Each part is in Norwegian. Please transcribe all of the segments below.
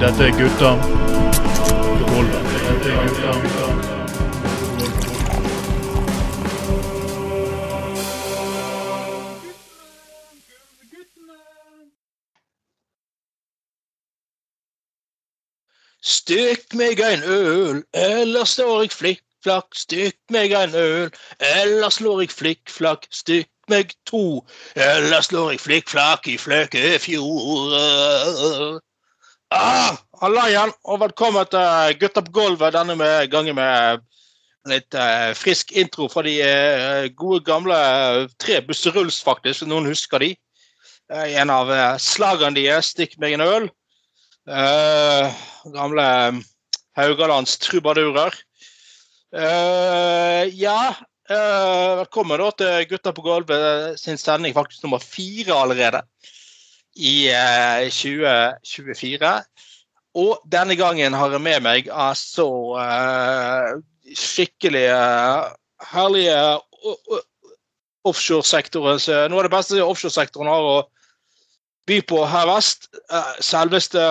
Dette er gutta. Dette er gutta Stykk meg en øl, eller slår jeg flikkflakk. Stykk meg en øl, eller slår jeg flikkflakk. Stykk meg to, eller slår jeg flikkflakk i Fløkefjord. Ah, Halla igjen, og velkommen til Gutta på gulvet. Denne med, gangen med litt eh, frisk intro fra de eh, gode gamle eh, tre busserulls, faktisk. Noen husker de. Eh, en av eh, slagene deres, 'Stikk meg en øl'. Eh, gamle Haugalands trubadurer. Eh, ja, eh, velkommen da til Gutta på gulvet sin sending, faktisk nummer fire allerede. I eh, 2024. Og denne gangen har jeg med meg altså eh, skikkelig eh, herlige o- o- offshoresektoren. så Noe av det beste offshoresektoren har å by på her vest. eh, selveste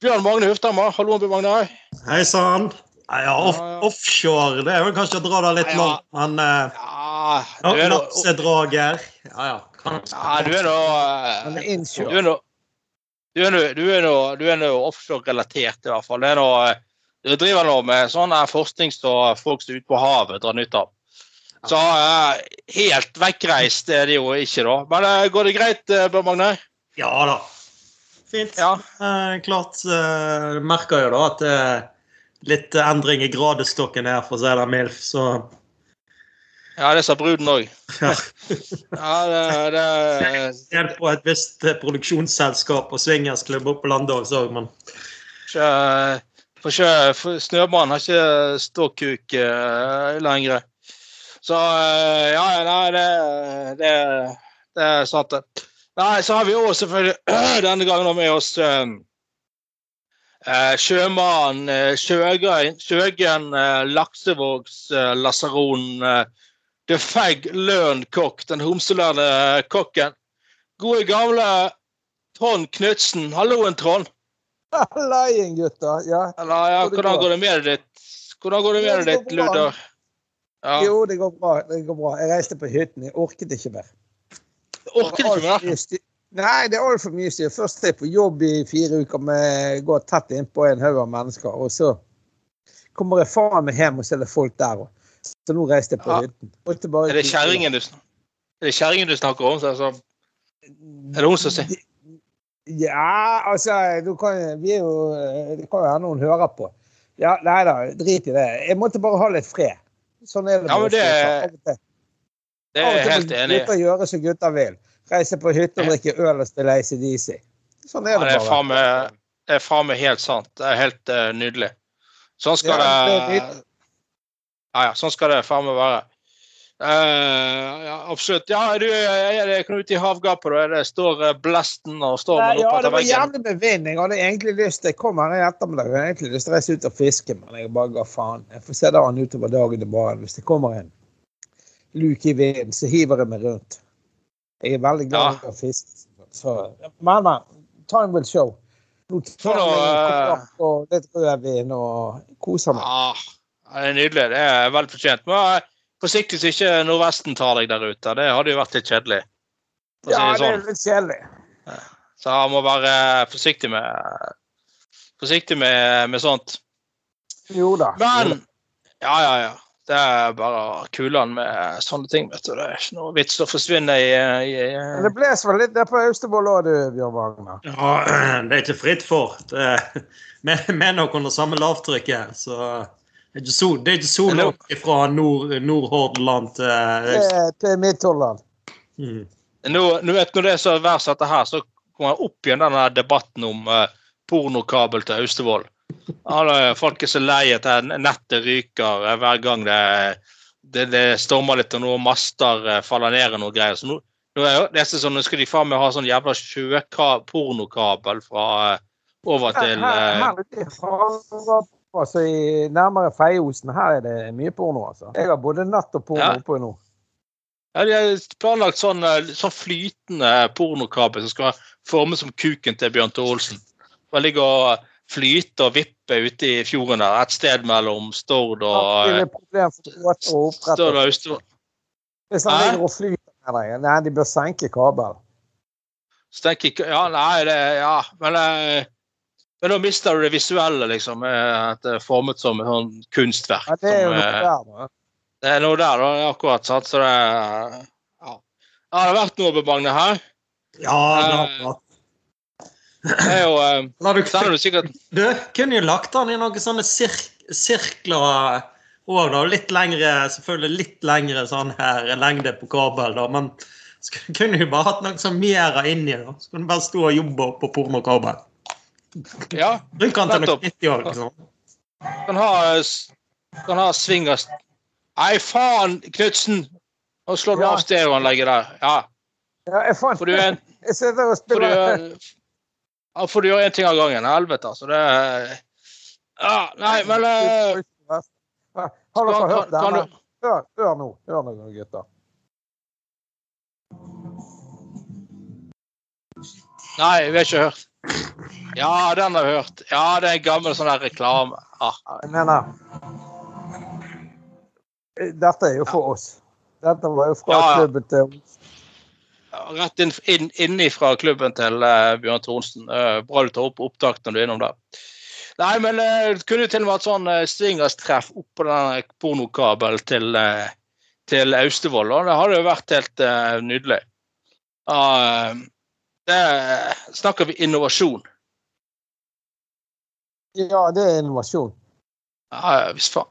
Bjørn Magne Hufthammer. Hallo, Bjørn Magne. Hei sann. Ja, off Ja, ja. offshore, det er vel kanskje å dra det litt Ja, ja. langt, men uh, Ja, er nå Lapsedrager Ja, ja. Kanskje. ja, du er nå eh, er Du er nå du er du er du er nå offshore-relatert, i hvert fall. Det er nå, eh, du driver nå med sånn forskning som folk som er ute på havet drar nytte av. Så eh, helt vekkreist er det jo ikke, da. Men eh, går det greit, eh, Bjørn Magne? Ja da. Fint. Ja. Eh, klart uh, merker jo da at er litt endring i gradestokken her, for å si det mildt, så Ja, det sa bruden òg. ja. Ja, det, det på et visst eh, produksjonsselskap og swingersklubb oppe på Landås òg, men ikke, for ikke, Snømannen har ikke ståkuk uh, lenger. Så uh, ja, nei, det, det, det er sant, det. Nei, så har vi òg selvfølgelig denne gangen med oss uh, Sjøgen, Sjøgen uh, Laksevågs uh, lasaron uh, The Fag Løren kokk, den homselærde uh, kokken. Gode, gamle Trond Knutsen. Halloen, Trond. Hallaien, gutter. Ja. Eller, ja, hvordan går det med deg ditt? Hvordan går det med deg ditt. Luder? Ja. Jo, det går bra. det går bra. Jeg reiste på hytten. Jeg orket ikke mer. Orket ikke mer. Nei, det er altfor mye styr. Først er jeg på jobb i fire uker med gå tett innpå en haug av mennesker. Og så kommer jeg faen meg hjem og så er det folk der òg. Så nå reiste jeg på Ja. hytten. Er det kjerringen du, du snakker om? Så, så, er det hun som sier Ja, altså du kan, vi er jo, Det kan jo hende hun hører på. Ja, Nei da, drit i det. Jeg måtte bare ha litt fred. Sånn er det. Ja, men det- Det er jeg helt enig i. Gutter gjøre som gutter vil. Reise på hytta, og drikke øl og spille ACDC. Sånn er Ja, det bare. det er faen meg helt sant. Det er helt uh, nydelig. Sånn skal det det. Ja, ja, sånn skal det faen meg være. Uh, ja, absolutt. Ja, du er det ute i havgapet, da? Det står blasten blesten stormen Nei, veggen. ja, det var jævlig med vind. Jeg hadde egentlig lyst Jeg kom her i ettermiddag og hadde egentlig lyst til å reise ut og fiske, men jeg bare ga faen. Jeg får se det an utover dagen i morgen. Hvis det kommer en luke i vinden, så hiver jeg meg rundt. Jeg er veldig glad i å fiske. Så, men, men. Time will show. Nå tar vi jeg en eh, kopp og litt rødvin og koser meg. Ah, ja, det er nydelig. Det er vel fortjent. Men eh, forsiktig så ikke nordvesten tar deg der ute. Det hadde jo vært litt kjedelig. Si Ja, det det er sånn. litt kjedelig. Så han må være forsiktig med Forsiktig med, med sånt. Jo da. Men Ja, ja, ja. Det er bare kulene med sånne ting. vet du. Det er ikke noe vits å forsvinne i, i, i Det blåser vel litt der på Austevoll òg, du, Bjørn Wagner. ja, det er ikke fritt for. Er nok under samme lavtrykket, så det er ikke så, det er ikke så langt fra Nord- Nordhordland til Til, til mm. nå, nå vet Når det er så verst dette her, så kommer opp igjen denne debatten om eh, pornokabel til Austevoll. Alle folk er så lei at nettet ryker hver gang det, det, det stormer litt og noen master eh, faller ned og noe greier. Så nå, nå er det er sånn, nå skal de faen meg ha sånn jævla sjøpornokabel fra eh, over til Her, her altså i nærmere Feiosen, her er det mye porno, altså. Jeg har både natt og porno Ja. oppe nå. Ja, De har planlagt sånn, eh, sånn flytende pornokabel som skal formes som kuken til Bjørn Thor Olsen. Og ligger og flyte og vippe ute i fjorden der, et sted mellom Stord Det og opprette. Stord og Austevoll. Hvis han ligger og flyter med deg, nei, de bør senke kabel. Stenke tenker Ja, nei, det Ja, men eh, Men da mister du det visuelle, liksom. At det er formet som et sånn kunstverk. Ja, det er jo noe eh, der, da. Det er noe der, da. Akkurat. sant? Så det Ja. Har det vært noe bemannet her? Ja, det har Eh, vært. Det er jo um, du, den er du sikkert du kunne jo lagt den i noen sånne sirk, sirkler òg, da. Litt lengre, selvfølgelig litt lengre sånn her lengde på kabel, da. Men så kunne jo bare hatt noe sånn mer inni, da. Så kunne du bare stå og jobbe på pornokabel. Ja. Bruk den til noe nyttig òg, liksom. Den ha, den har ha swingers Nei, faen, Knutsen! Nå slår du Ja. av stereoanlegget der. Ja. Ja, jeg fant for du en Jeg sitter og du, spiller gjøre- ja, får du gjøre én ting av gangen. Helvete, altså. Det ja, Nei, men eh, Har dere hørt denne? Hør, hør nå, hør nå, gutter. Nei, vi har ikke hørt. Ja, den har vi hørt. Ja, det er en gammel sånn der reklame. Ah. Jeg mener Dette er jo for oss. Dette var jo fra Ja, ja. klubben til Rett inn, inn, innifra klubben til uh, Bjørn Thorensen. Uh, bra du tar opp opptak når du er innom der. Nei, men uh, det kunne jo til og med vært sånn uh, swingerstreff oppå den pornokabelen til, uh, til Austevoll. og Det hadde jo vært helt eh, nydelig. Det snakker vi innovasjon. Ja, det er innovasjon. Ja, visst faen.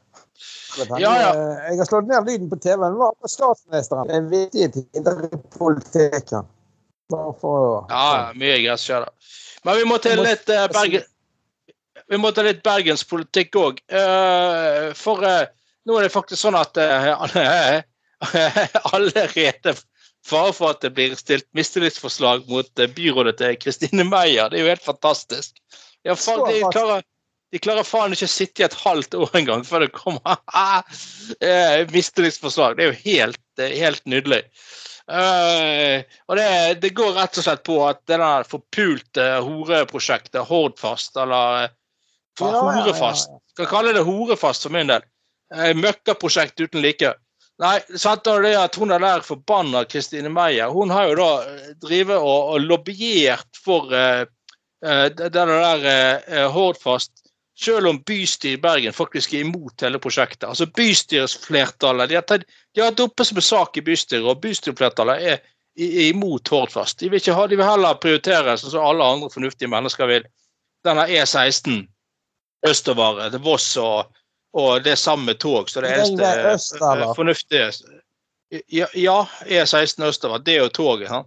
Ja, ja. eh, Jeg har slått ned lyden på TV-en. Hva med statsministeren? Det er viktige tider i politikken. Bare for å Ja, mye gress skjer da. Men vi må til litt uh, Bergen... Vi må til litt bergenspolitikk òg. for eh, nå er det faktisk sånn at eh, alle, allerede fare for at det blir stilt mistillitsforslag mot eh, byrådet til Kristine Meyer. Det er jo helt fantastisk. Ja, faen, de, klarer, de klarer faen ikke å sitte i et halvt år engang før det kommer eh, mistillitsforslag. Det er jo helt, eh, helt nydelig. Uh, og det, det går rett og slett på at det der forpulte horeprosjektet Hordfast, eller eh, Ja, ja, ja, Horefast ja. Skal kalle det Horefast for min del. Uh, Møkkaprosjekt uten like. Nei, sant er det at hun er der forbanna Kristine Meyer. Hun har jo da drevet og, og lobbyert for uh, det det der Hordfast, selv om bystyret i Bergen faktisk er imot hele prosjektet. Altså Bystyresflertallet de har tatt de har hatt oppe som en sak i bystyret, og bystyreflertallet er, er imot Hordfast. De vil, ha, de vil heller prioritere, sånn som alle andre fornuftige mennesker vil, denne E16 østover til Voss og, og det samme tog. Så det eneste øst, eh, fornuftige ja, ja, E16 østover. Det er jo toget. Ja.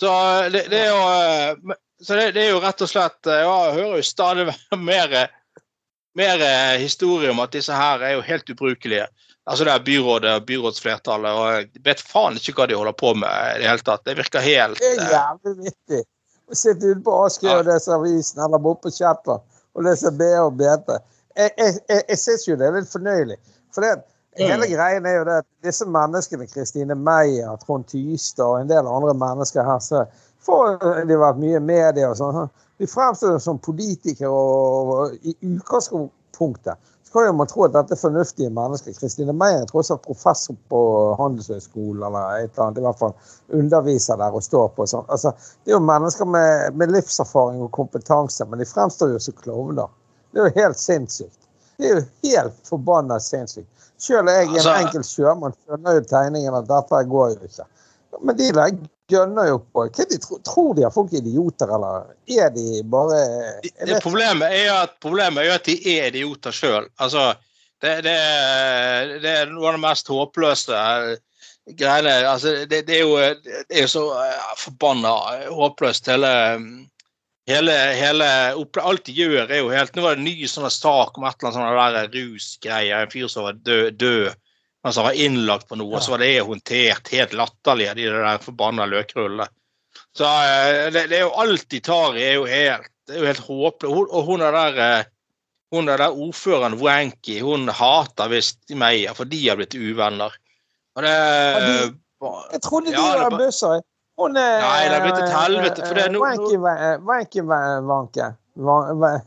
Så det, det er jo eh, så det, det er jo rett og slett eh, Jeg hører jo stadig mer, mer eh, historier om at disse her er jo helt ubrukelige. Altså det er byrådet og byrådsflertallet. og Jeg vet faen ikke hva de holder på med i det hele tatt. Det virker helt Det er eh, jævlig vittig. Å sitte ute på Askøy Ja. og lese avisen, eller bo på Shetland og lese B og BT. Jeg, jeg, jeg, jeg syns jo det er litt fornøyelig. For det, hele Mm. greien er jo det at disse menneskene, Kristine Meyer, Trond Tystad og en del andre mennesker her, så får de vært mye i media og sånn. De fremstår som politikere og, i utgangspunktet så kan jo man tro at dette er fornuftige mennesker. Kristine Meyer er tross alt professor på Handelshøyskolen eller et eller annet. I hvert fall underviser der og står på. Sånn. Altså, det er jo mennesker med, med livserfaring og kompetanse, men de fremstår jo som klovner. Det er jo helt sinnssykt. Det er jo helt forbanna sinnssykt. Selv jeg, en Altså- enkel sjømann, skjønner jo tegningen at dette går jo ikke. Men de der gønner jo på. De tror, tror de at folk er idioter, eller er de bare er det problemet, er at, problemet er jo at de er idioter sjøl. Altså, det, det, det er noe av det mest håpløse eh, greiene. Altså, det, det er jo det er jo så eh, forbanna håpløst. Hele, hele, hele Alt de gjør, er jo helt Nå var det en ny sånn sak om et eller annet sånn rusgreie. En fyr som var død. død som var innlagt på noe, og så var det håndtert helt latterlig av de der forbanna løkrullene. Så eh, det, det er jo alt de tar i, er jo helt, er jo helt håpløst. Hun- Og hun er der eh, hun er der ordføreren Wanky, hun hater visst Meyer, for de har blitt uvenner. Og det, ja, de- Jeg trodde de Ja, var bøsser. Hun er Nei, det er blitt et helvete, for det er no- Wanky Wanky. Wanky Wanky, Wanke. Wa- Wa-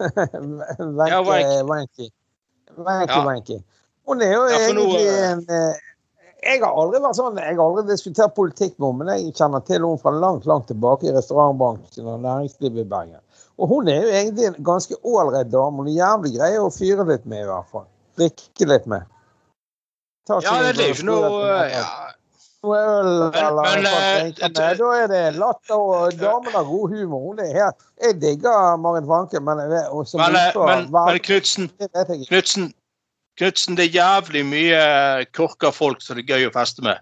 Hun er jo egentlig en eh, Jeg har aldri vært sånn, jeg har aldri diskutert politikk med henne, men jeg kjenner til henne fra langt langt tilbake i restaurantbransjen og næringslivet i Bergen. Og hun er jo egentlig en ganske ålreit dame. Hun er jævlig grei å fyre litt med, i hvert fall. Drikke litt med. Ta Ja, det er jo ikke noe ja. øl eller men, eh, Men Da er det latter, og damen har god humor. Hun er helt Jeg digger Marit Wanke, men Men, eh, men, men Knutsen, Knutsen, det er jævlig mye korka folk som det er gøy å feste med.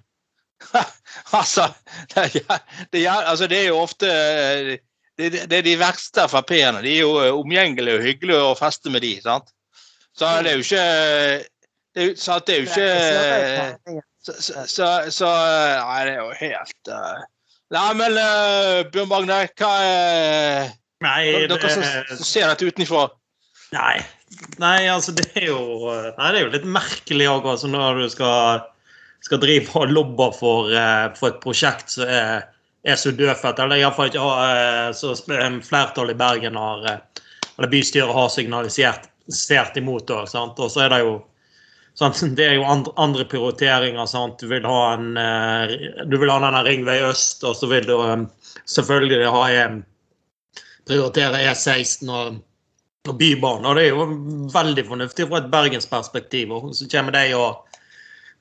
altså, det er, det, er, altså, det er jo ofte det, det det er de verste Frp-ene. De er jo eh, omgjengelige og hyggelige å feste med de, sant? Så det er jo ikke det er, sant, det er jo ikke så, så, så, så Nei, det er jo helt uh... Nei, men uh, Bjørn Magne, hva er Nei, Dere som, som ser dette utenfra. Nei. nei, altså det er jo Nei, det er jo litt merkelig òg, altså, når du skal, skal drive og lobbe for, eh, for et prosjekt som er, er så dødfett. Eller iallfall ikke har eh, så flertallet i Bergen har eh, Eller bystyret har signalisert sert imot? Og så er det jo sant? Det er jo andre, prioriteringer. sant? Du vil ha en du vil ha denne Ringvei øst, og så vil du selvfølgelig ha prioritere E16 og, Og det er jo veldig fornuftig fra et bergensperspektiv. Og så kommer de og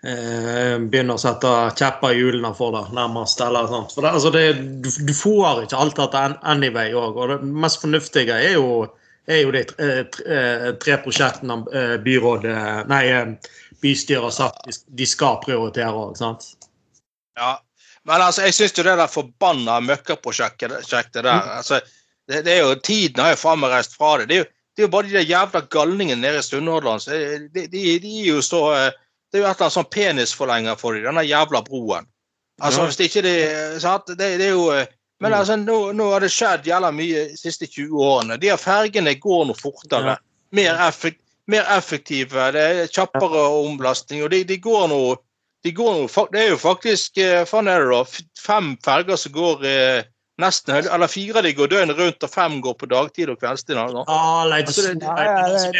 eh, begynner å sette kjepper i hjulene for det, nærmest. eller sånt. For det, altså det, du, du får ikke alt dette an- anyway òg. Og det mest fornuftige er jo, er jo de tre, tre, tre prosjektene eh, byrådet Nei, eh, bystyret har sagt de, skal prioritere òg, sant. Ja. Men altså, jeg syns jo det der forbanna møkkaprosjektet prosjektet der altså, det, det er jo, Tiden har jo reist fra det. Det er jo, det er jo bare de der jævla galningene nede i Sunnhordland. De, de, de er jo så eh, Det er jo et eller annet sånn penisforlenger for dem, denne jævla broen. Altså, Ja. hvis det ikke det, det, det er jo eh, Men Mm. altså, nå, nå har det skjedd jævla mye de siste 20 årene. De her fergene går nå fortere. Ja. Mer, effekt, mer effektive. Det er kjappere omlastning. Og de, de går nå de går Det er jo faktisk eh, faen er det da, fem ferger som går eh, nesten Eller fire av de går døgnet rundt, og fem går på dagtid og kveldstid. sånn. Ja, nei, Altså, det- Ja, nei, ja, altså,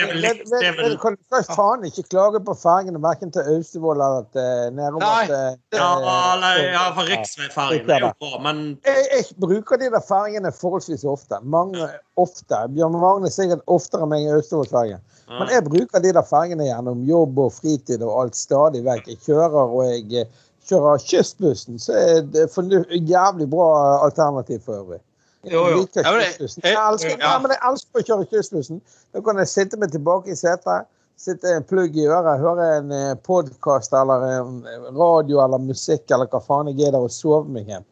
det, vel- du kan du faen ikke klage på fergene, verken til Austevoll eller til nedover Nei, Ja, eh, nei, ja for riksveifergene er jo bra, men jeg, jeg bruker de der fergene forholdsvis ofte. Mange ofte. Bjørn Magne sikkert oftere enn meg i Austevoll-fergen. Men jeg bruker de der fergene gjennom jobb og fritid og alt stadig vekk. Jeg kjører og jeg eh, kjører kystbussen, så er det fornu- jævlig bra alternativ for øvrig. Jeg Jo, jo. kystbussen. elsker, ja. ja, men jeg elsker å kjøre kystbussen. Da kan jeg sitte meg tilbake i setet, sitte en plugg i øret, høre en podkast eller en radio eller musikk eller hva faen jeg er der og sove meg hjem.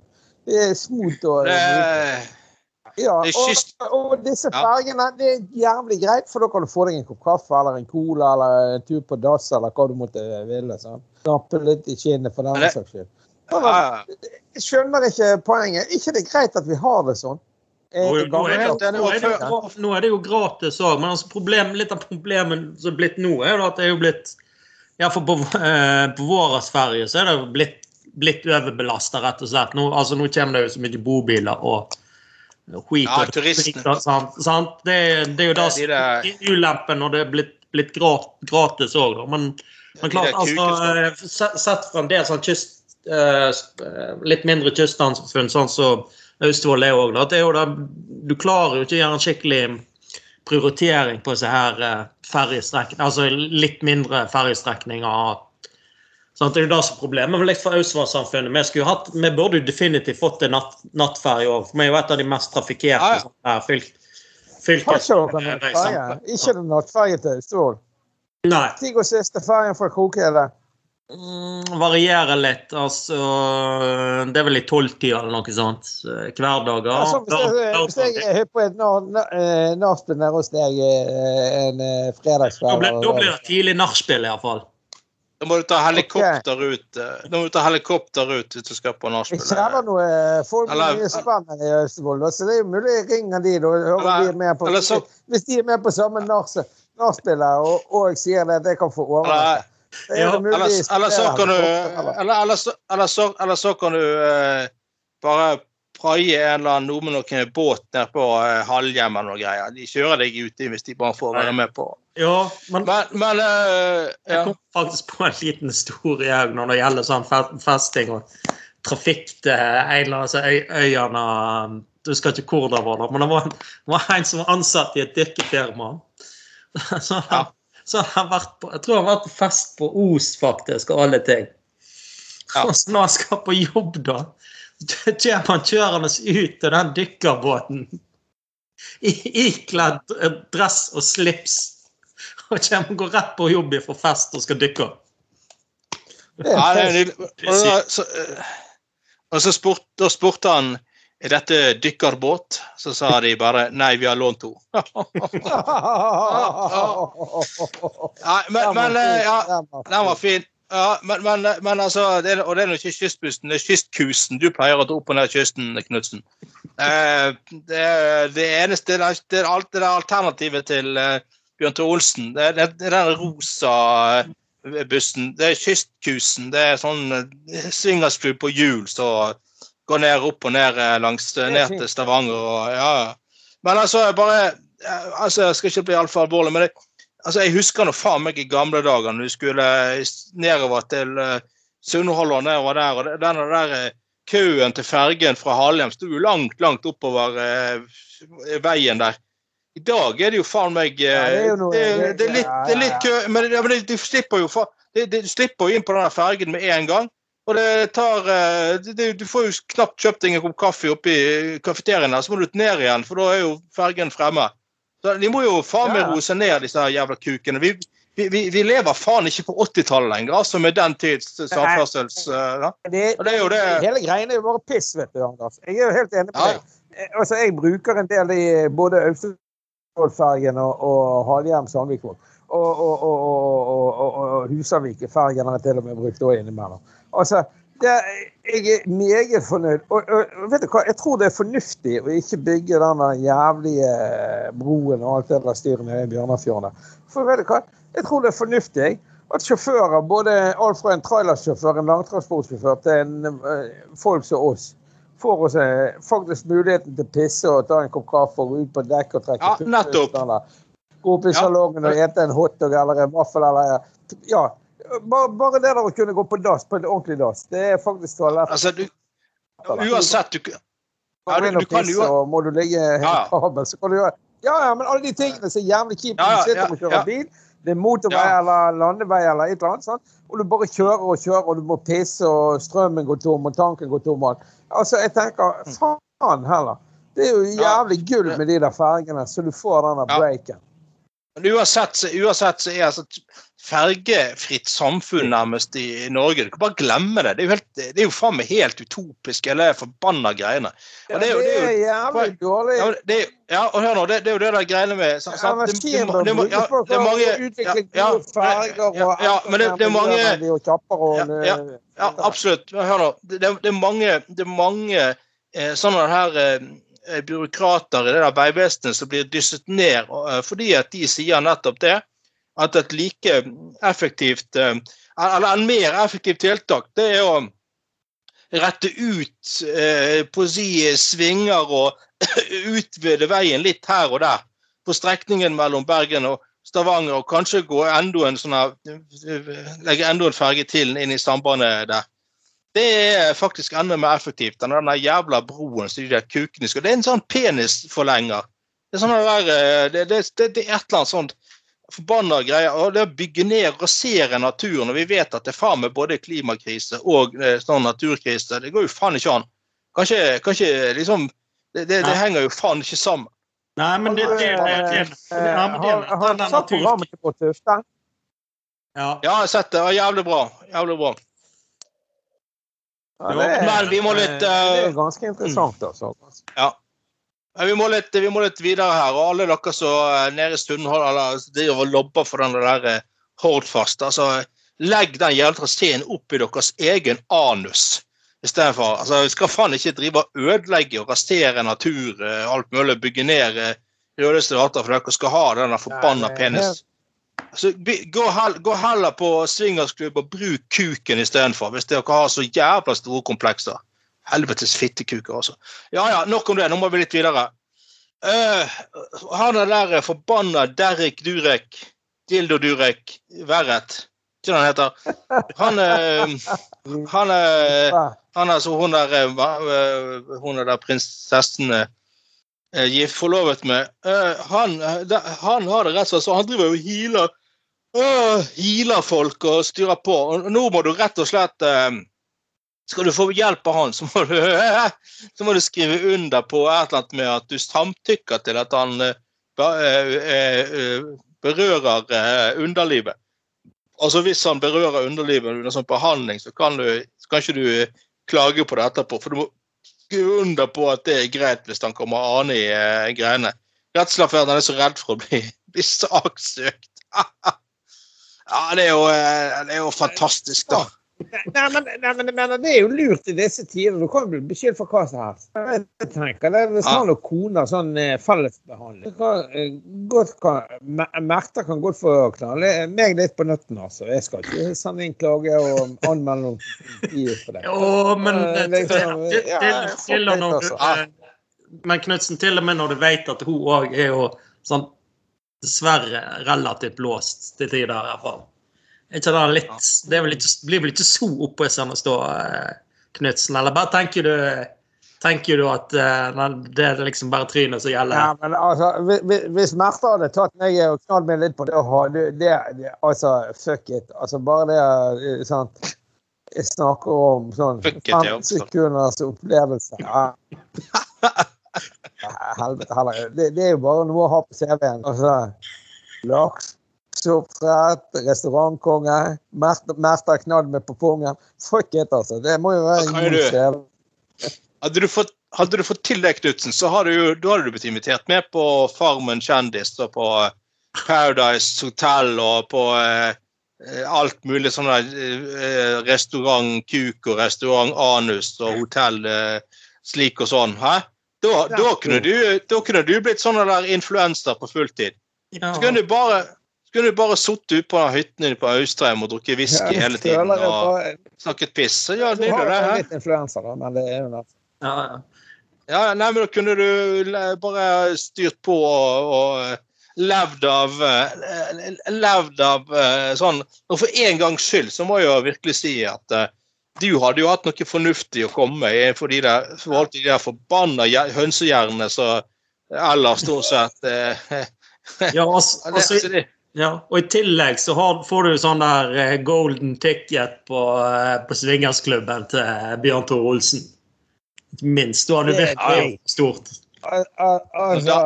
Det er smooth og Det, ja, og, og disse fergene det er jævlig greit, for da kan du få deg en kopp kaffe eller en cola eller en tur på dass eller hva du måtte ville. sant? Nappe litt i kinnet for den saks skyld. Jeg skjønner ikke poenget. ikke det er greit at vi har det sånn? Nå, er det, nå, er jo nå er det jo gratis òg, men altså problem, litt av problemet som er blitt nå, er jo at det er jo blitt Iallfall på, eh, på vår ferie så er det jo blitt, blitt overbelasta, rett og slett. Nå, altså, nå kommer det jo så mye bobiler og skit. Ja, turister. turistene. Sant? sant? Det, det er jo da ulempen når det er blitt, blitt gratis òg, da. Men, men klart, altså, kukene. eh, se- sett fra en del sånn kyst, eh, eh, litt mindre kystsamfunn, sånn som Austevoll er òg, at det er jo da Du klarer jo ikke å gjøre en skikkelig prioritering på disse her uh, ferjestrekningene. Altså litt mindre ferjestrekninger. Sånn, Det er jo det som er problemet Men litt for Austevoll-samfunnet. Vi, vi burde jo definitivt fått en natt, nattferje òg, vi er jo et av de mest trafikkerte Ja, ja. sånne fylk, Har ikke det nattferge til Austevoll? Nei. Stig og fergen fra Krokhede? Mm, varierer litt. Altså Det er vel i tolvtida eller noe sånt. eh, Hverdager. Altså, hvis, jeg, hvis jeg er på et eh, nachspiel nede hos deg eh, en fredagskveld Da blir, da blir det tidlig nachspiel, iallfall. Da må du ta helikopter ut Da må du ta helikopter ut hvis du skal på Jeg kjenner noe folk Eller- mye spennende i Austevoll, så det er jo mulig jeg ringer de da, Eller- de på, så- Hvis de er med på samme nach- nachspielet og, og jeg sier det at jeg kan få overnatte. Eller, er Ja, det så kan du Eller- Eller, eller, så, eller, så, kan du eh, bare praie en eller annen med noen båt ned på uh, Halhjem eller noe greier. De kjører deg ute hvis de bare får være med på Ja, men Men, men eh, jeg kom faktisk på en liten historie òg når det gjelder sånn festing og trafikk til en eller annen øy, øyene Du husker ikke hvor det var, da, men det var, en- det var en som var ansatt i et dykkefirma. Så, Ja. så han vært på, jeg tror han har vært på fest på Os, faktisk, og alle ting. Ja. Og så når han skal på jobb, da, kommer han kjørende ut til den dykkerbåten i- ikledd eh, dress og slips. Og kommer går rett på jobb fra fest og skal dykke. Ja, det er nydelig. Og så, eh, og så spurt, da spurte han er dette dykkerbåt. Så sa de bare nei, vi har lånt to. Ja, men, men eh, ja, den var fin. Ja, men, men, men altså, det og det er nå ikke kystbussen, det er kystkusen du pleier å ta opp og ned kysten, Knutsen. Eh, det, det eneste det er, det alt det der alternativet til eh, Bjørn Tore Olsen. Det er, det den rosa bussen. Det er kystkusen. Det er sånn swingerscrew på hjul som går ned opp og ned eh, langs ned til Stavanger og ja. Men altså, jeg bare eh, altså, Jeg skal ikke bli altfor alvorlig, men det, Altså, Jeg husker nå faen meg i gamle dager når du skulle nedover til uh, Sunnhordland og nedover der. og Den der eh, køen til fergen fra Halhjem sto jo langt, langt oppover uh, veien der. I dag er det jo faen meg eh, Ja, det er jo noe- det, det- det, er litt, det er litt kø, men, du slipper jo faen du slipper jo inn på den fergen med en gang. Og det tar eh, det, det, Du får jo knapt kjøpt deg en kopp kaffe oppi kafeteriaen, der, så må du ned igjen, for da er jo fergen fremme. Så De må jo faen meg roe seg ned, disse her jævla kukene. Vi, vi, vi, lever faen ikke på 80-tallet lenger, altså med den tids samferdsels... eh, ja. Det, det er jo det Hele greien er jo bare piss, vet du, Anders. Jeg er jo helt enig med Ja, deg. Eh, Altså, jeg bruker en del i både Austevoll-fergen og, og Halhjem-Sandvikvåg. Og, og, og, og, Husavik-fergen har til og med brukt òg innimellom. Altså, det, jeg er meget fornøyd. Og, vet du hva, jeg tror det er fornuftig å ikke bygge den jævlige broen og alt det der styret nede i Bjørnafjorden. For vet du hva, jeg tror det er fornuftig at sjåfører, både alt fra en trailersjåfør, en langtransportsjåfør, til en, eh, folk som oss, får oss eh, faktisk muligheten til å pisse og ta en kopp kaffe og gå ut på dekk og trekke Ja, nettopp. Gå opp i salongen og ete en hotdog eller en vaffel eller Ja. Bare, bare det der å kunne gå på dass, på en ordentlig dass, det er faktisk toalett. Altså, du, uansett du, ja, du, du kan jo og må du ligge helt kabel, så kan du gjøre Ja, ja, men alle de tingene som er jævlig kjipt når du sitter og kjører bil, det er motorvei Ja. eller landevei eller et eller annet, Sånn. og du bare kjører og kjører, og du må pisse, og strømmen går tom, og tanken går tom. Altså, jeg tenker, faen heller. Det er jo Mm. Jævlig gull med de der fergene, så du får den der breaken. Men uansett, uansett så er altså fergefritt samfunn nærmest i, Norge. Du kan bare glemme det. Det er jo, helt, det er jo faen meg helt utopisk, hele forbanna greiene. Og det er jo, det er jo jævlig dårlig. ja, det, er- ja, og hør nå, det, det er jo det der greiene med sant, sant? Det- det- det- det- brukes det er mange ja, ja, ja, men det, det er mange Ja, ja, absolutt. Hør nå. Det, det, det er mange, det er mange eh, sånne her eh, byråkrater i det der Vegvesenet som blir dysset ned eh, fordi at de sier nettopp det. At et like effektivt eh, Eller en mer effektivt tiltak, det er å rette ut eh, på å si svinger og utvide veien litt her og der på strekningen mellom Bergen og Stavanger, og kanskje gå enda en sånn legge enda en ferge til inn i sambandet der. Det er faktisk enda mer effektivt enn den jævla broen som de der kukene skal Det er en sånn penisforlenger. Det er, sånn der, eh, det, det, det, det er et eller annet sånt forbanna greier. Og det å bygge ned og rasere naturen, og vi vet at det er faen meg både klimakrise og eh, sånn naturkrise, det går jo faen ikke an. Kanskje, kanskje liksom det, det, det henger jo faen ikke sammen. Nei, men det, det, det, Har du satt programmet til på Tufte? ja. Ja, jeg har sett det. Jævlig bra. Jævlig bra. Ja, det er- Men vi må litt Det eh, er ganske interessant, altså. Ja. Vi må, litt, vi må litt videre her. og Alle dere som er nede i Stundhold eller driver og lobber for den der eh, Hordfast, altså, legg den jævla traseen opp i deres egen anus. Istedenfor. Altså, vi skal faen ikke drive og ødelegge og rasere natur, eh, alt mulig, bygge ned eh, rødeste arter for dere skal ha den forbanna det penis. Så gå, gå heller på swingersklubb og bruk kuken istedenfor, hvis dere har så jævla store komplekser. Helvetes fittekuker, altså. Ja ja, nok om det. Nå må vi litt videre. Uh, han er der forbanna Derek Durek, Dildo Durek, Verret, ikke det han heter. Han uh, Han Ja. han altså hun der, eh, eh, hun er der prinsessen eh, gift forlovet med. eh, han, eh, han har det rett og slett så han driver og healer, healer folk og styrer på. Og nå må du rett og slett Skal du få hjelp av han, så må du, så må du skrive under på et eller annet med at du samtykker til at han berører underlivet. Altså Hvis han berører underlivet under sånn behandling, så kan, du, så kan ikke du klage på det etterpå. For du må skrive under på at det er greit hvis han kommer ane i uh, greiene. Og han er så redd for å bli, bli saksøkt. ja, det er, jo, eh, det er jo fantastisk, da. Nei, men, nei, men, men det er jo lurt i disse tider. Du kan jo bli beskyldt for hva som helst. Jeg tenker det, Hvis han og kona sånn eh, fellesbehandling kan, eh, godt kan, Merter kan godt få knalle meg litt på nøtten, altså. Jeg skal ikke sende inn klage og anmelde noen politiet for det. Jo, men Eh, liksom, når du, eh, Men Knutsen, til og med når du vet at hun òg er jo sånn dessverre relativt låst til tider, i hvert fall. Ikke det litt Det er vel ikke, blir vel ikke så opphissende å stå, eh, Knutsen? Eller bare tenker du Tenker du at eh, nei, det er liksom bare trynet som gjelder? Ja, men altså, hvi- hvi- Hvis Märtha hadde tatt meg og knadd meg litt på det, det, det, det Altså, fuck it. Altså, bare det eh, sant? Jeg snakker om sånn Fuck it, ja, 15 også. sekunders opplevelse. Ja. Ja, Helvete heller. Det, det er jo bare noe å ha på CV-en. Altså, lakseoppdrett, restaurantkonge, Märtha knadd meg på pungen. Fuck it, altså. Det må jo være en god du- Hadde du fått, hadde du fått til det, Knutsen, så hadde du, da hadde du blitt invitert med på Farmen kjendis og på eh, Paradise Hotel og på eh, eh, alt mulig sånn der, eh, restaurant Kuk og restaurant Anus og hotell eh, slik og sånn. Hæ? Da, da, kunne du, da kunne du blitt sånn der influenser på fulltid. Så kunne du bare så kunne du bare sittet ute på hytten din på Austrheim og drukket whisky Ja, hele tiden og bare- snakket piss. Så ja, Du det Her. litt influenser, da, men det er jo det. Ja, ja. Ja, nei, men da kunne du bare styrt på og, og levd av eh, Levd av eh, sånn Og for en gangs skyld så må jeg jo virkelig si at eh, du hadde jo hatt noe fornuftig å komme med i for de der, for de der forbanna hønsehjernene som ellers stort sett eh, ja altså, altså, Ja, og i tillegg så har, får du sånn der eh, golden ticket på, eh, på swingersklubben til eh, Bjørn Tore Olsen. Minst. Da har du Det virkelig stort. Al al altså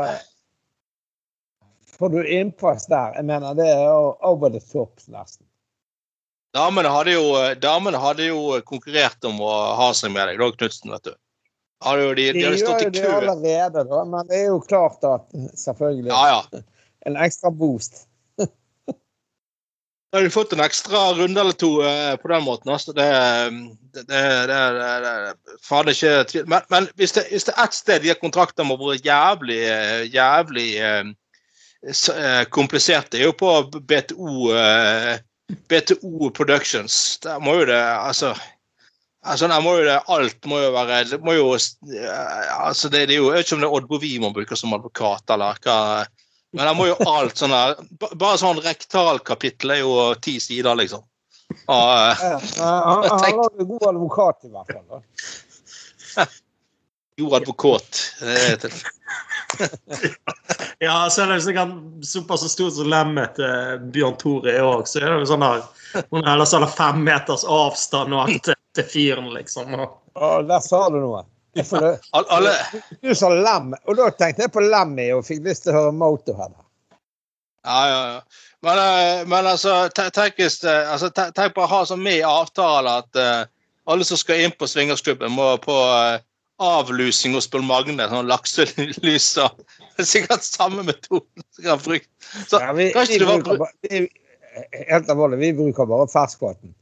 Får du innpass der? Jeg mener, det er over the top, nesten. damene, hadde jo, damene hadde jo konkurrert om å ha seg med deg, da, Knutsen, vet du. Hadde jo de, De de gjør jo det allerede, da, men det er jo klart at selvfølgelig Ja, ja. en ekstra boost. Da har du fått en ekstra runde eller to eh, på den måten. Altså. Det, det, det Faen ikke tvil. Men, men hvis, det, hvis det er ett sted de har kontraktene må være jævlig, eh, jævlig eh, eh, komplisert, det er jo på BTO, eh, BTO Productions. Der må jo det Altså Altså, må jo det, alt må jo være det må jo, eh, altså det, det er jo, Jeg vet ikke om det er Odd Bovie man bruker som advokat, eller hva. Men han må jo alt sånn der Bare sånn rektalkapittel er jo ti sider, liksom. Og, eh, Ja, han han var en god advokat, i hvert fall. da. god advokat. Det er til- Ja, så er det jo sikkert såpass stort som lemmet til Bjørn Tore er òg, så er det jo sånn her hun ellers sånn fem meters avstand og alt til, til fyren, liksom. Og, Og der sa du noe. Al- Alle, Du sa Lem, og da tenkte jeg på Lemmy og fikk lyst til å høre Motorhead. ja, ja, ja. Men, eh, men altså, tenk, altså, tenk på å ha så med i avtale at uh, alle som skal inn på swingersklubben, må på uh, avlusing hos Bull Magne, sånn lakselys og Det er sikkert samme metoden som kan Ja, vi, vi det var bruker bare, vi, helt alvorlig, vi bruker bare ferskvann.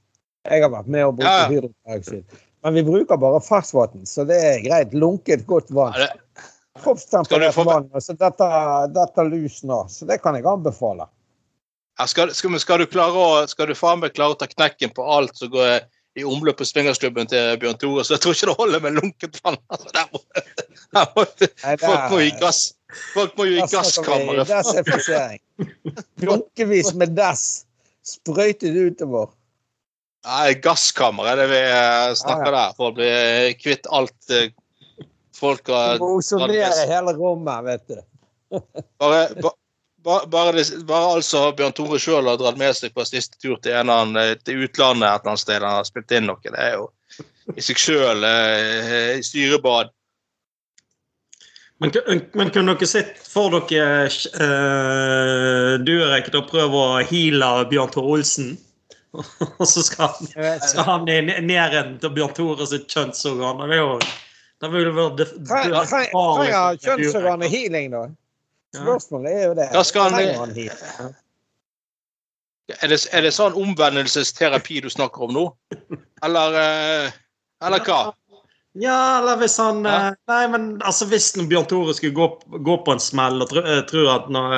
Jeg har vært med å bruke Ja, ja. hydroperoksid. Men vi bruker bare ferskvann, så det er greit. Lunket, godt vann. Kroppstemperert få- vann. Så dette, dette lusen nå. Så det kan jeg anbefale. Ja, skal, skal, skal, du klare å, skal du faen meg klare å ta knekken på alt som går i omløp på swingersklubben til Bjørn Tore, så jeg tror ikke det holder med lunket vann. Altså, der må, der må, Nei, der- folk må i gass. Folk må jo i gasskammeret. Desinfisering. Dunkevis med dass sprøytet utover. Nei, gasskammer er det vi eh, snakker der, for å bli kvitt alt folk har Du må ozonere hele rommet, vet du. Bare, ba, ba, bare, det, bare altså Bjørn Tore sjøl har dratt med seg på siste tur til, en eller annen, eh, til utlandet et eller annet sted han har spilt inn noe. Det er jo i seg sjøl eh, styrebad. Men, men kunne dere sett for dere uh, Durek og prøve å heale Bjørn Tore Olsen? Og så skal han, skal han ned igjen til Bjørn Tore sitt kjønnsorgan. Det er jo det vil være Trenger kjønnsorganet healing, da? Spørsmålet er jo det. Ja, skal han-? Er det, er det sånn omvendelsesterapi du snakker om nå? Eller, eh, eller hva? Ja, eller hvis han Ja. eh, Nei, men altså hvis Bjørn Tore skulle gå, gå på en smell og tro, eh, tror at når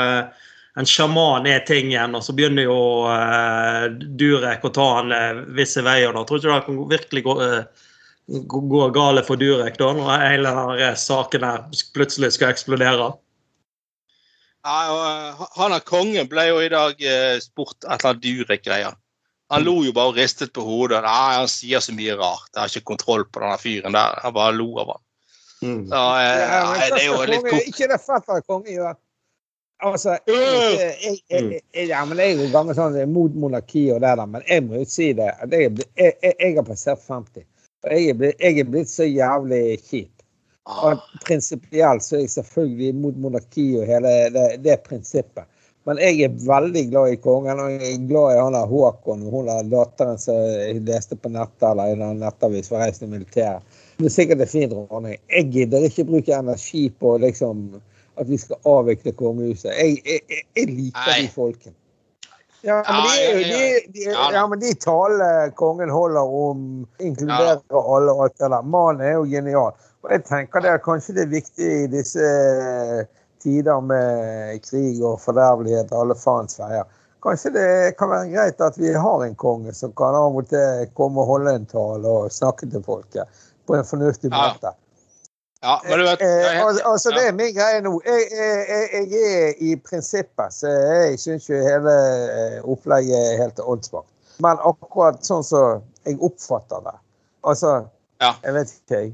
en sjaman er tingen, og så begynner jo uh, Durek å ta han uh, visse veier, da tror ikke det kan virkelig gå, uh, gå, gale for Durek da, når hele denne saken her plutselig skal eksplodere? Ja, og, eh, han av kongen ble jo i dag uh, spurt et eller annet Durek-greier. Han lo jo bare og ristet på hodet. Nei, han sier så mye rart. Jeg har ikke kontroll på denne fyren der. Han bare lo av han. Mm. Så, uh, Ja, det er jo litt kort. Ikke det fetter kongen gjør. Altså, jeg, jeg, jeg, jeg, ja, men jeg er jo gammel sånn mot monarki og det der, men jeg må jo si det. at Jeg, har passert 50. Og jeg er, blitt, jeg er blitt så jævlig kjip. Og prinsipielt så er jeg selvfølgelig imot monarki og hele det, det prinsippet. Men jeg er veldig glad i kongen, og jeg er glad i han der Håkon og hun der datteren som jeg leste på nettet eller i en nettavis for reisen i militæret. Det er sikkert en fin dronning. Jeg gidder ikke bruke energi på liksom at vi skal avvikle kongehuset. Jeg, jeg, jeg, liker Nei. de folkene. Ja, men de, de, de, Ja, ja, men de talene kongen holder om inkluderer alle og alt det der. Mannen er jo genial. Og jeg tenker det er kanskje det er viktig i disse tider med krig og fordervelighet og alle faens veier. Kanskje det kan være greit at vi har en konge som kan av og til komme og holde en tale og snakke til folket på en fornuftig Ja. måte. Ja, men du vet Eh, helt- altså, altså, det er min greie nå. Jeg, jeg, jeg, er i prinsippet, så jeg syns jo hele eh, opplegget er helt åndssvakt. Men akkurat sånn som jeg oppfatter det Altså, Ja. jeg vet ikke, jeg.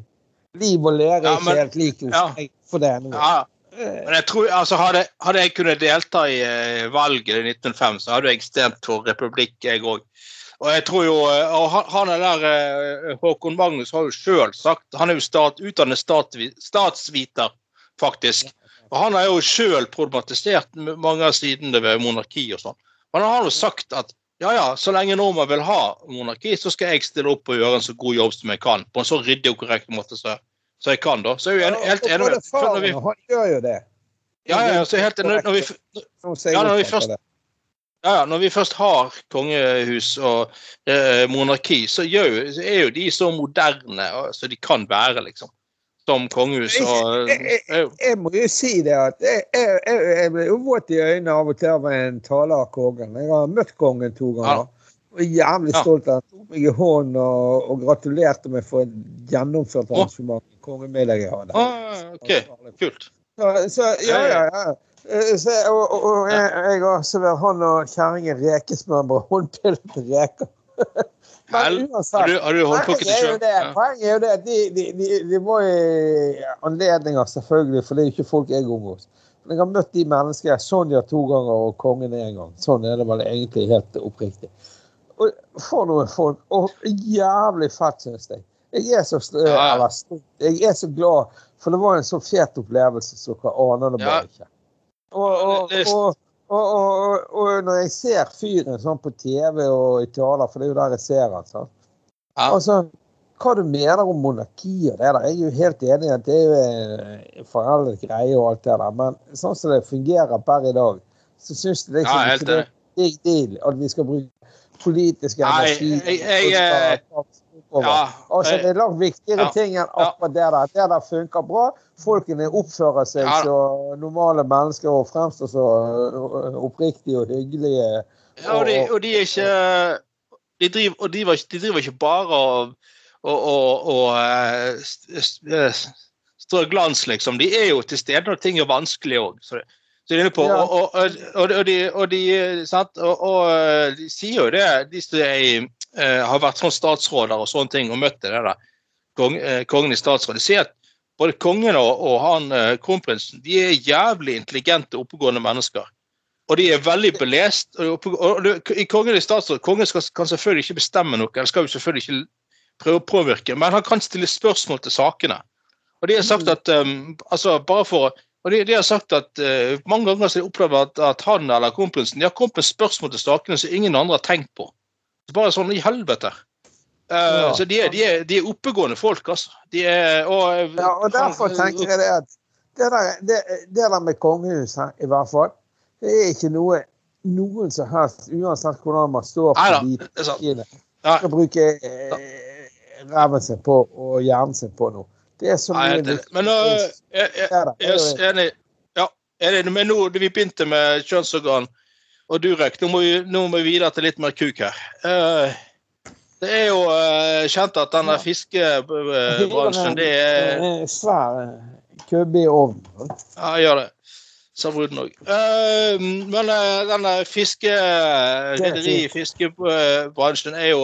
Liv og lære er Ja, ikke helt hos ja. for det nå. Ja, men jeg tror, altså hadde, hadde jeg kunnet delta i eh, valget i 1905, så hadde jeg stemt for republikk, jeg òg. Og jeg tror jo, eh, og han, han er der, eh, Håkon Magnus har jo sjøl sagt Han er jo stat, utdannet statsvi- statsviter, faktisk. Og han har jo sjøl problematisert mange av sidene ved monarki og sånn. Men han har jo sagt at ja, ja, så lenge nordmenn vil ha monarki, så skal jeg stille opp og gjøre en så god jobb som jeg kan. På en så ryddig og korrekt måte som jeg kan, da. Så jeg er jo helt enig med Han gjør jo det. Ja, ja, så helt enig når vi, Ja, når vi først-. Ja, ja, når vi først har kongehus og eh, monarki, så, jo, så er jo de så moderne så som de kan være, liksom. Som kongehus. Og, Jeg- jeg- jeg, Jeg må jo si det at jeg, blir våt i øynene av og til av en tale av kongen. Jeg har møtt kongen to ganger. Og er jævlig stolt av Han tok meg i hånden og, og gratulerte meg for et gjennomført arrangement. Kongemiddag jeg hadde. ah, OK, kult. Så, så ja, ja, ja. Eh, Så, og, og, jeg, jeg også servert han og kjerringen rekesmørbrød. Håndpilete reker. Vel, uansett, Har du, har du Poenget er jo det, poenget er jo det at de, de, de, de var i anledninger, selvfølgelig, for det er jo ikke folk jeg omgås. Men jeg har møtt de menneskene. Sonja to ganger og kongen én gang. Sånn er det vel egentlig helt oppriktig. Og For noen folk. Og jævlig fett, syns jeg. Jeg er så. Jeg er så glad, for det var en så fet opplevelse som dere aner det bare ikke. Og, og, og, og, når jeg ser fyren sånn på TV og i taler, for det er jo der jeg ser han, sant? Ja. Altså, hva du mener om monarki og det der, jeg er jo helt enig i at det er jo en foreldet greie og alt det der, men sånn som det fungerer per i dag, så syns jeg liksom Ja, ikke det er deal at vi skal bruke politisk Nei, jeg, jeg- jeg, og skal over. Ja, Altså, eh, det er langt viktigere ja, ting enn akkurat det der. Det der funker bra. Folkene oppfører seg Ja. så normale mennesker og fremstår så øh, oppriktige og hyggelige. Ja, og, de, og de er ikke De driver, og de, var, de driver ikke bare og, og, og, og eh, eh, strør glans, liksom. De er jo til stede når ting er vanskelig òg. Så, de er på, Ja. og, og, og, og, de, og, de, sant? Og, eh, de sier jo det, de som eh, har vært sånn statsråder og sånne ting og møtt det der, kong, eh, kongen i statsråd. De sier at både kongen og, han eh, kronprinsen de er jævlig intelligente, oppegående mennesker. Og de er veldig belest. Og, og, og, I statsråd Kongen skal, kan selvfølgelig ikke bestemme noe, eller skal jo selvfølgelig ikke prøve å påvirke, men han kan stille spørsmål til sakene. Og de har sagt at um, altså bare for og de, de har sagt at uh, Mange ganger har de opplevd at, at han eller kompisen de har kommet med spørsmål til sakene som ingen andre har tenkt på. Så bare sånn i helvete. Uh, Ja. Så de er, de, er, de er oppegående folk, altså. De er, og, Ja, og derfor tenker jeg det at det der, det, det der med kongehuset, i hvert fall, det er ikke noe noen som helst, uansett hvordan man står på Neida, de partiene, skal bruke eh, ræven sin på og hjernen sin på noe. Det er så Nei, mye det, men uh, jeg, jeg, Det er er enig. Ja, enig. Men nå vi begynte med kjønnsorgan og Durek, nå må vi, nå må vi videre til litt mer kuk her. Uh, det er jo uh, kjent at denne fiskebransjen, det er Svær kubbe i ovnen. Ja, jeg gjør det. Sa bruden òg. men uh, denne fiske... Rederi, fiskebransjen er jo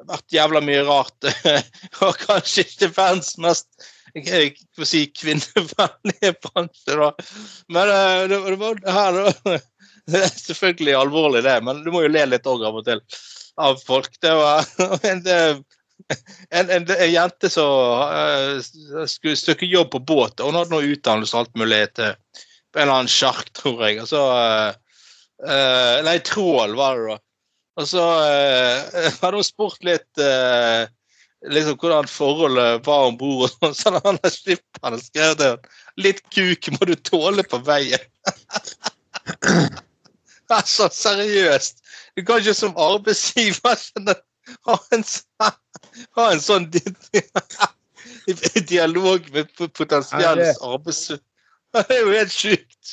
eh, vært jævla mye rart. og kanskje ikke verdens mest jeg får si kvinnevennlige bransje, da. Men eh, det, det var her. Det er selvfølgelig alvorlig, det, men du må jo le litt òg av og til av folk. Det var en, en, en, en jente som eh, skulle søke jobb på båt. Hun hadde noe utdannelse og alt mulig til på en eller annen sjark, tror jeg. Og så eh, eh, Nei, trål var det, da. Og så eh, hadde hun spurt litt eh, liksom hvordan forholdet var om bord. og sånn, Så han skipperen skrevet det. Litt kuk må du tåle på veien. altså, seriøst. Du kan ikke som arbeidsgiver skjønne, ha en, ha en sånn dialog med potensiell Ja, arbeidsgiver. Det er jo helt sjukt.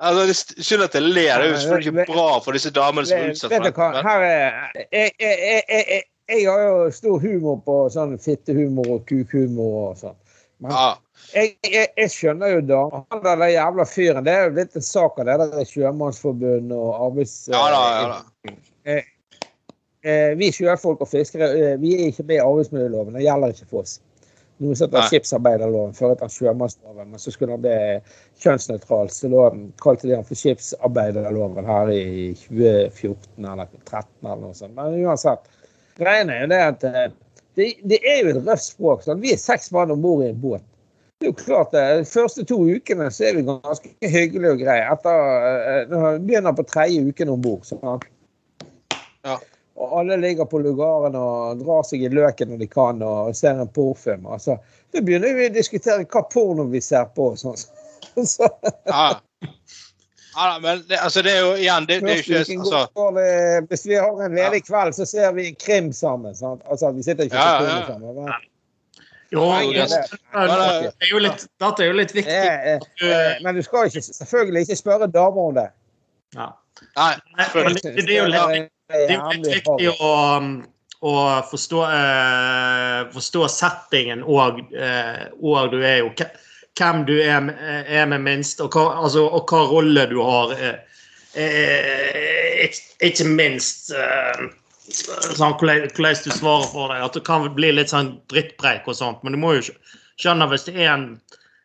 Altså, det Skyld at jeg ler. Det er jo selvfølgelig ikke bra for disse damene som er utsatt for det. her er jeg, jeg, jeg, jeg, har jo stor humor på sånn fittehumor og kukhumor og sånn. Men Ja, jeg, skjønner jo da Han der jævla fyren, det er jo litt en sak av det der Sjømannsforbundet og arbeids... ja da. Ja, da. Eh, vi sjøfolk og fiskere eh, vi er ikke med i arbeidsmiljøloven. Det gjelder ikke for oss. Noen som heter skipsarbeiderloven før etter sjømannsloven, men så skulle han bli kjønnsnøytral. Så da kalte de han for skipsarbeiderloven her i 2014 eller 2013 eller noe sånt. Men uansett. greiene er jo det at eh, det, det er jo et røft språk. Sånn. Vi er seks mann om bord i en båt. Det er jo klart det. De første to ukene så er vi ganske hyggelige og greie. Etter, eh, når vi begynner på tredje uken om bord. Sånn. Ja. Og alle ligger på lugaren og drar seg i løken når de kan og ser en porrfilm. Altså, da begynner vi å diskutere hva porno vi ser på. og Sånn. Så, Ja. ja men det, altså, det er jo igjen det, det er jo ikke altså, går hvis vi har en ledig kveld, så ser vi en krim sammen. Sant? Altså, vi sitter ikke Ja, på porno sammen. Men, Jo, det det. er jo litt, dette er jo litt viktig. Eh, eh, eh, men du skal ikke, selvfølgelig ikke spørre damer om det. Ja. Nei, Nei, det, det er jo litt, det er jo viktig å, um, å forstå, uh, forstå settingen og, eh, og du er jo hvem du er, med- er med minst, og hva, altså, og hva rolle du har. Eh, eh, ikke, minst eh, sånn, hvordan, du svarer for deg. At det kan bli litt sånn drittpreik og sånt, men du må jo skj- skjønne hvis det er en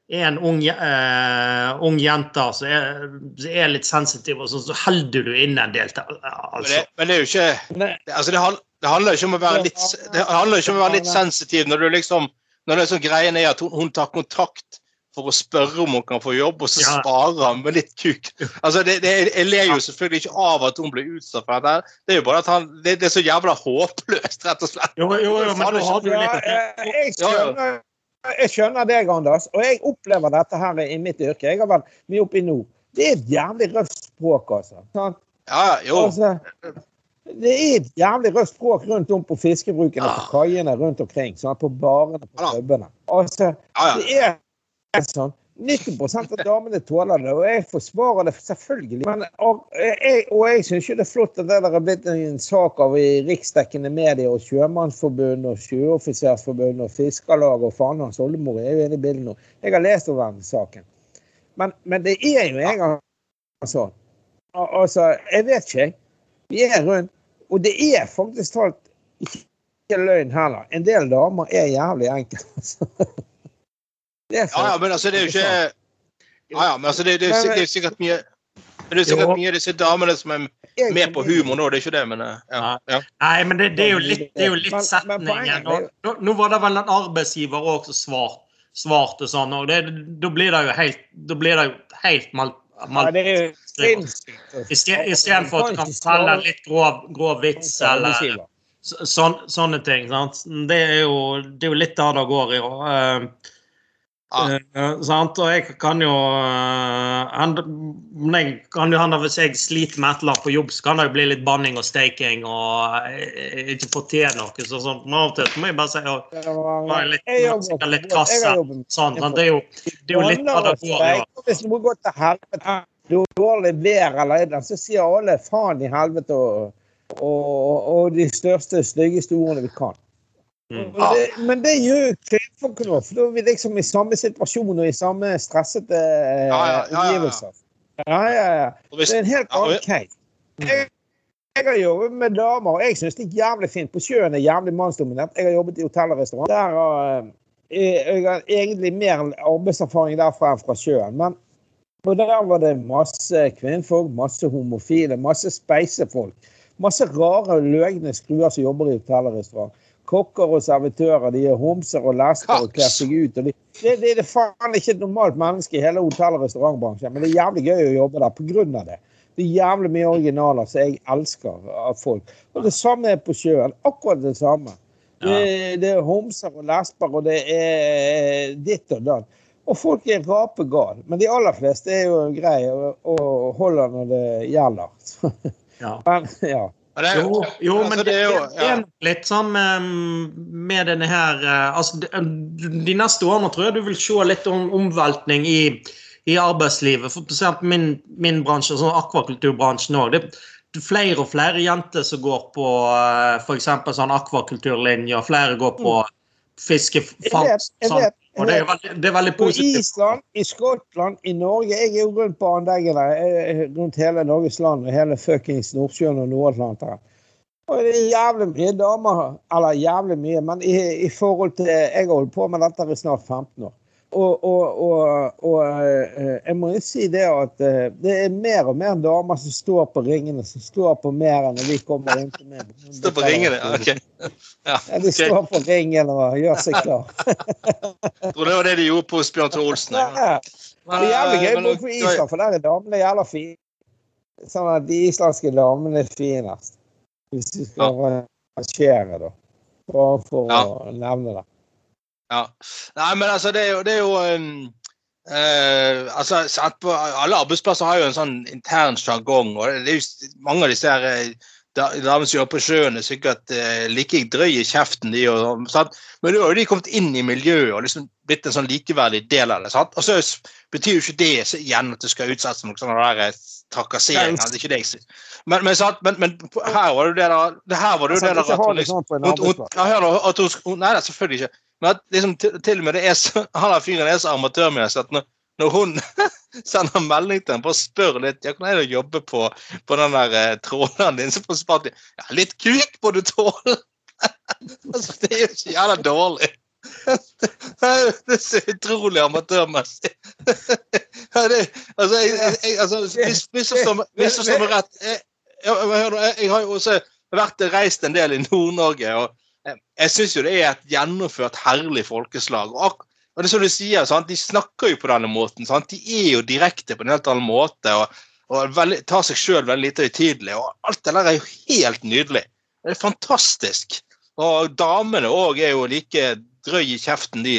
en ung, eh, ung jente som er, er litt sensitiv, og så, så holder du inne en del. til- Altså. det, men det er jo ikke det, altså, det, handler, det handler ikke om å være litt det handler ikke om å være litt sensitiv når du liksom når det er sånn greien er at hun, hun tar kontakt for å spørre om hun kan få jobb, og så Ja. sparer han med litt kuk. Altså, det, det, Jeg ler jo selvfølgelig ikke av at hun blir utsatt for dette. Det er jo bare at han, det, det er så jævla håpløst, rett og slett. Jo, jo, jo, men da har du Ja, litt eh, jeg, Ja, ja. skjønner, jeg skjønner deg, Anders, og jeg opplever dette her i mitt yrke. Jeg har vært mye oppe i nord. Det er et jævlig røft språk, altså. Sant? Ja, jo. altså Det er et jævlig røft språk rundt om på fiskebrukene Ja. på kaiene rundt omkring. Sånn, på barene, på pubene. Altså, Ja, ja. det er sånn. 90 av damene tåler det, og jeg forsvarer det selvfølgelig. Men, og jeg, og jeg syns jo det er flott at det der er blitt en sak av i riksdekkende medier og Sjømannsforbund og Sjøoffisersforbund og Fiskarlag og faen hans oldemor er jo inne i bildet nå. Jeg har lest over den saken. Men, men det er jo en gang sånn. Al- Altså, jeg vet ikke, jeg. Vi er rundt. Og det er faktisk talt ikke løgn heller. En del damer er jævlig enkle. altså. Ja, ja, men altså, det er jo ikke Ja, ja, men altså, det, det, er jo- det er sikkert mye det er sikkert mye av disse damene som er med på humor nå, det er ikke det, men eh, ja. ja. Nei, men det, det er jo litt, det er jo litt setningen. Nå, nå var det vel en arbeidsgiver òg som svart, svarte sånn, og det, da blir det jo helt, da blir det jo helt mal, mal. Istedenfor at du kan selge en litt grov, grov vits eller så- sånn, sånne ting. Sant? Det, er jo, det er jo litt der det går i. Og, eh, Ja. eh, sant? og jeg kan jo eh, men jeg kan jo hende Hvis jeg sliter med et eller annet på jobb, så kan det jo bli litt banning og staking og eh, ikke få til noe. Så, sånn, men av og til så må jeg bare si var litt- litt på- kasse. sånn? Det er jo, det er jo litt der det går i. Og Hvis noe går til helvete, dårlig vær eller noe, så sier alle faen i helvete og, og, og de største, styggeste ordene vi kan. Mm. Det, men det gjør jo nå, for da er vi liksom i samme situasjon og i samme stressete omgivelser. Ja, ja, ja, ja, Det er en helt annen case. Jeg, jeg har jobbet med damer, og jeg syns det er jævlig fint. På sjøen er jævlig mannsdominert. Jeg har jobbet i hotell og restaurant. Der har eh, jeg har egentlig mer arbeidserfaring derfra enn fra sjøen. Men og der var det masse kvinnfolk, masse homofile, masse speisefolk. Masse rare, løgne skruer som jobber i hotell og restaurant. Kokker og servitører. De er homser og lesber og kler seg ut. De, det, det er faen ikke et normalt menneske i hele hotell- og restaurantbransjen, men det er jævlig gøy å jobbe der pga. det. Det er jævlig mye originaler som jeg elsker av folk. Og det samme er på sjøen. Akkurat det samme. Det, det er homser og lesber, og det er ditt og datt. Og folk er rapegal. Men de aller fleste er jo greie og, og holder når det gjelder. Ja. Men ja. Ja, det er Jo, jo altså, men det, det er jo ja. litt sånn med, med denne her eh, altså, de, de neste årene tror jeg du vil se litt om, omveltning i, i arbeidslivet. For eksempel min, min bransje, sånn akvakulturbransjen òg. Det, det er flere og flere jenter som går på f.eks. sånn akvakulturlinjer. flere går på Jeg fiskefangst. jeg vet. Og det er veldig, det er veldig På. Island, i Skottland, i Norge Jeg er jo rundt på anleggene eh, rundt hele Norges land og hele fuckings Nordsjøen og Nord-Atlanteren. Og det er jævlig mye damer Eller jævlig mye, men i, i forhold til Jeg har holdt på med dette i snart 15 år. Og, og, og, eh, jeg må jo si det at eh, det er mer og mer damer som står på ringene, som står på mer enn når vi kommer inn til meg. Står på ringene. ja, OK. Ja, Ja, de står på ringen og gjør seg klar. Jeg tror det var det de gjorde på Bjørn Tore Olsen. Ja. Ja. Det er jævlig gøy å bo på Island, for der er damene jævla fine. Sånn at de islandske damene er finest. Hvis du skal rangere, da. Bare for Ja. å nevne det. Ja. Nei, men altså, det er jo, det er jo um, uh, altså, på Alle arbeidsplasser har jo en sånn intern sjargong. og det er jo Mange av disse her eh, damene som jobber på sjøen, er sikkert uh, like drøye i kjeften, de. Og, sant? Men nå har de kommet inn i miljøet og liksom blitt en sånn likeverdig del av det. sant? Og så betyr jo ikke det så igjen at du skal utsettes for noe sånn der trakassering. er ikke det jeg sier. Men, men, men, men her var det jo det der, det her var det jo Altså, det der at hun det liksom sånn hun, at hun, nei, selvfølgelig ikke. At liksom, til, til og med det er så, han der fyren er så amatørmessig at når, når hun sender melding til ham og spør litt ja, det å jobbe på, på den der eh, tråleren din, så får svart ja, litt kuk må du tåle. altså, det er jo så jævla dårlig. det er så utrolig amatørmessig. altså, jeg, jeg, jeg, altså, mis- misforstå meg- rett. Jeg, jeg, jeg, jeg, jeg har jo også vært reist en del i Nord-Norge. og jeg- syns jo det er et gjennomført herlig folkeslag. Og, og det er som du sier, sant? De snakker jo på denne måten. Sant? De er jo direkte på en helt annen måte. og, og veldig, tar seg sjøl veldig lite høytidelig. Alt det der er jo helt nydelig. Det er fantastisk. Og damene òg er jo like drøy i kjeften, de.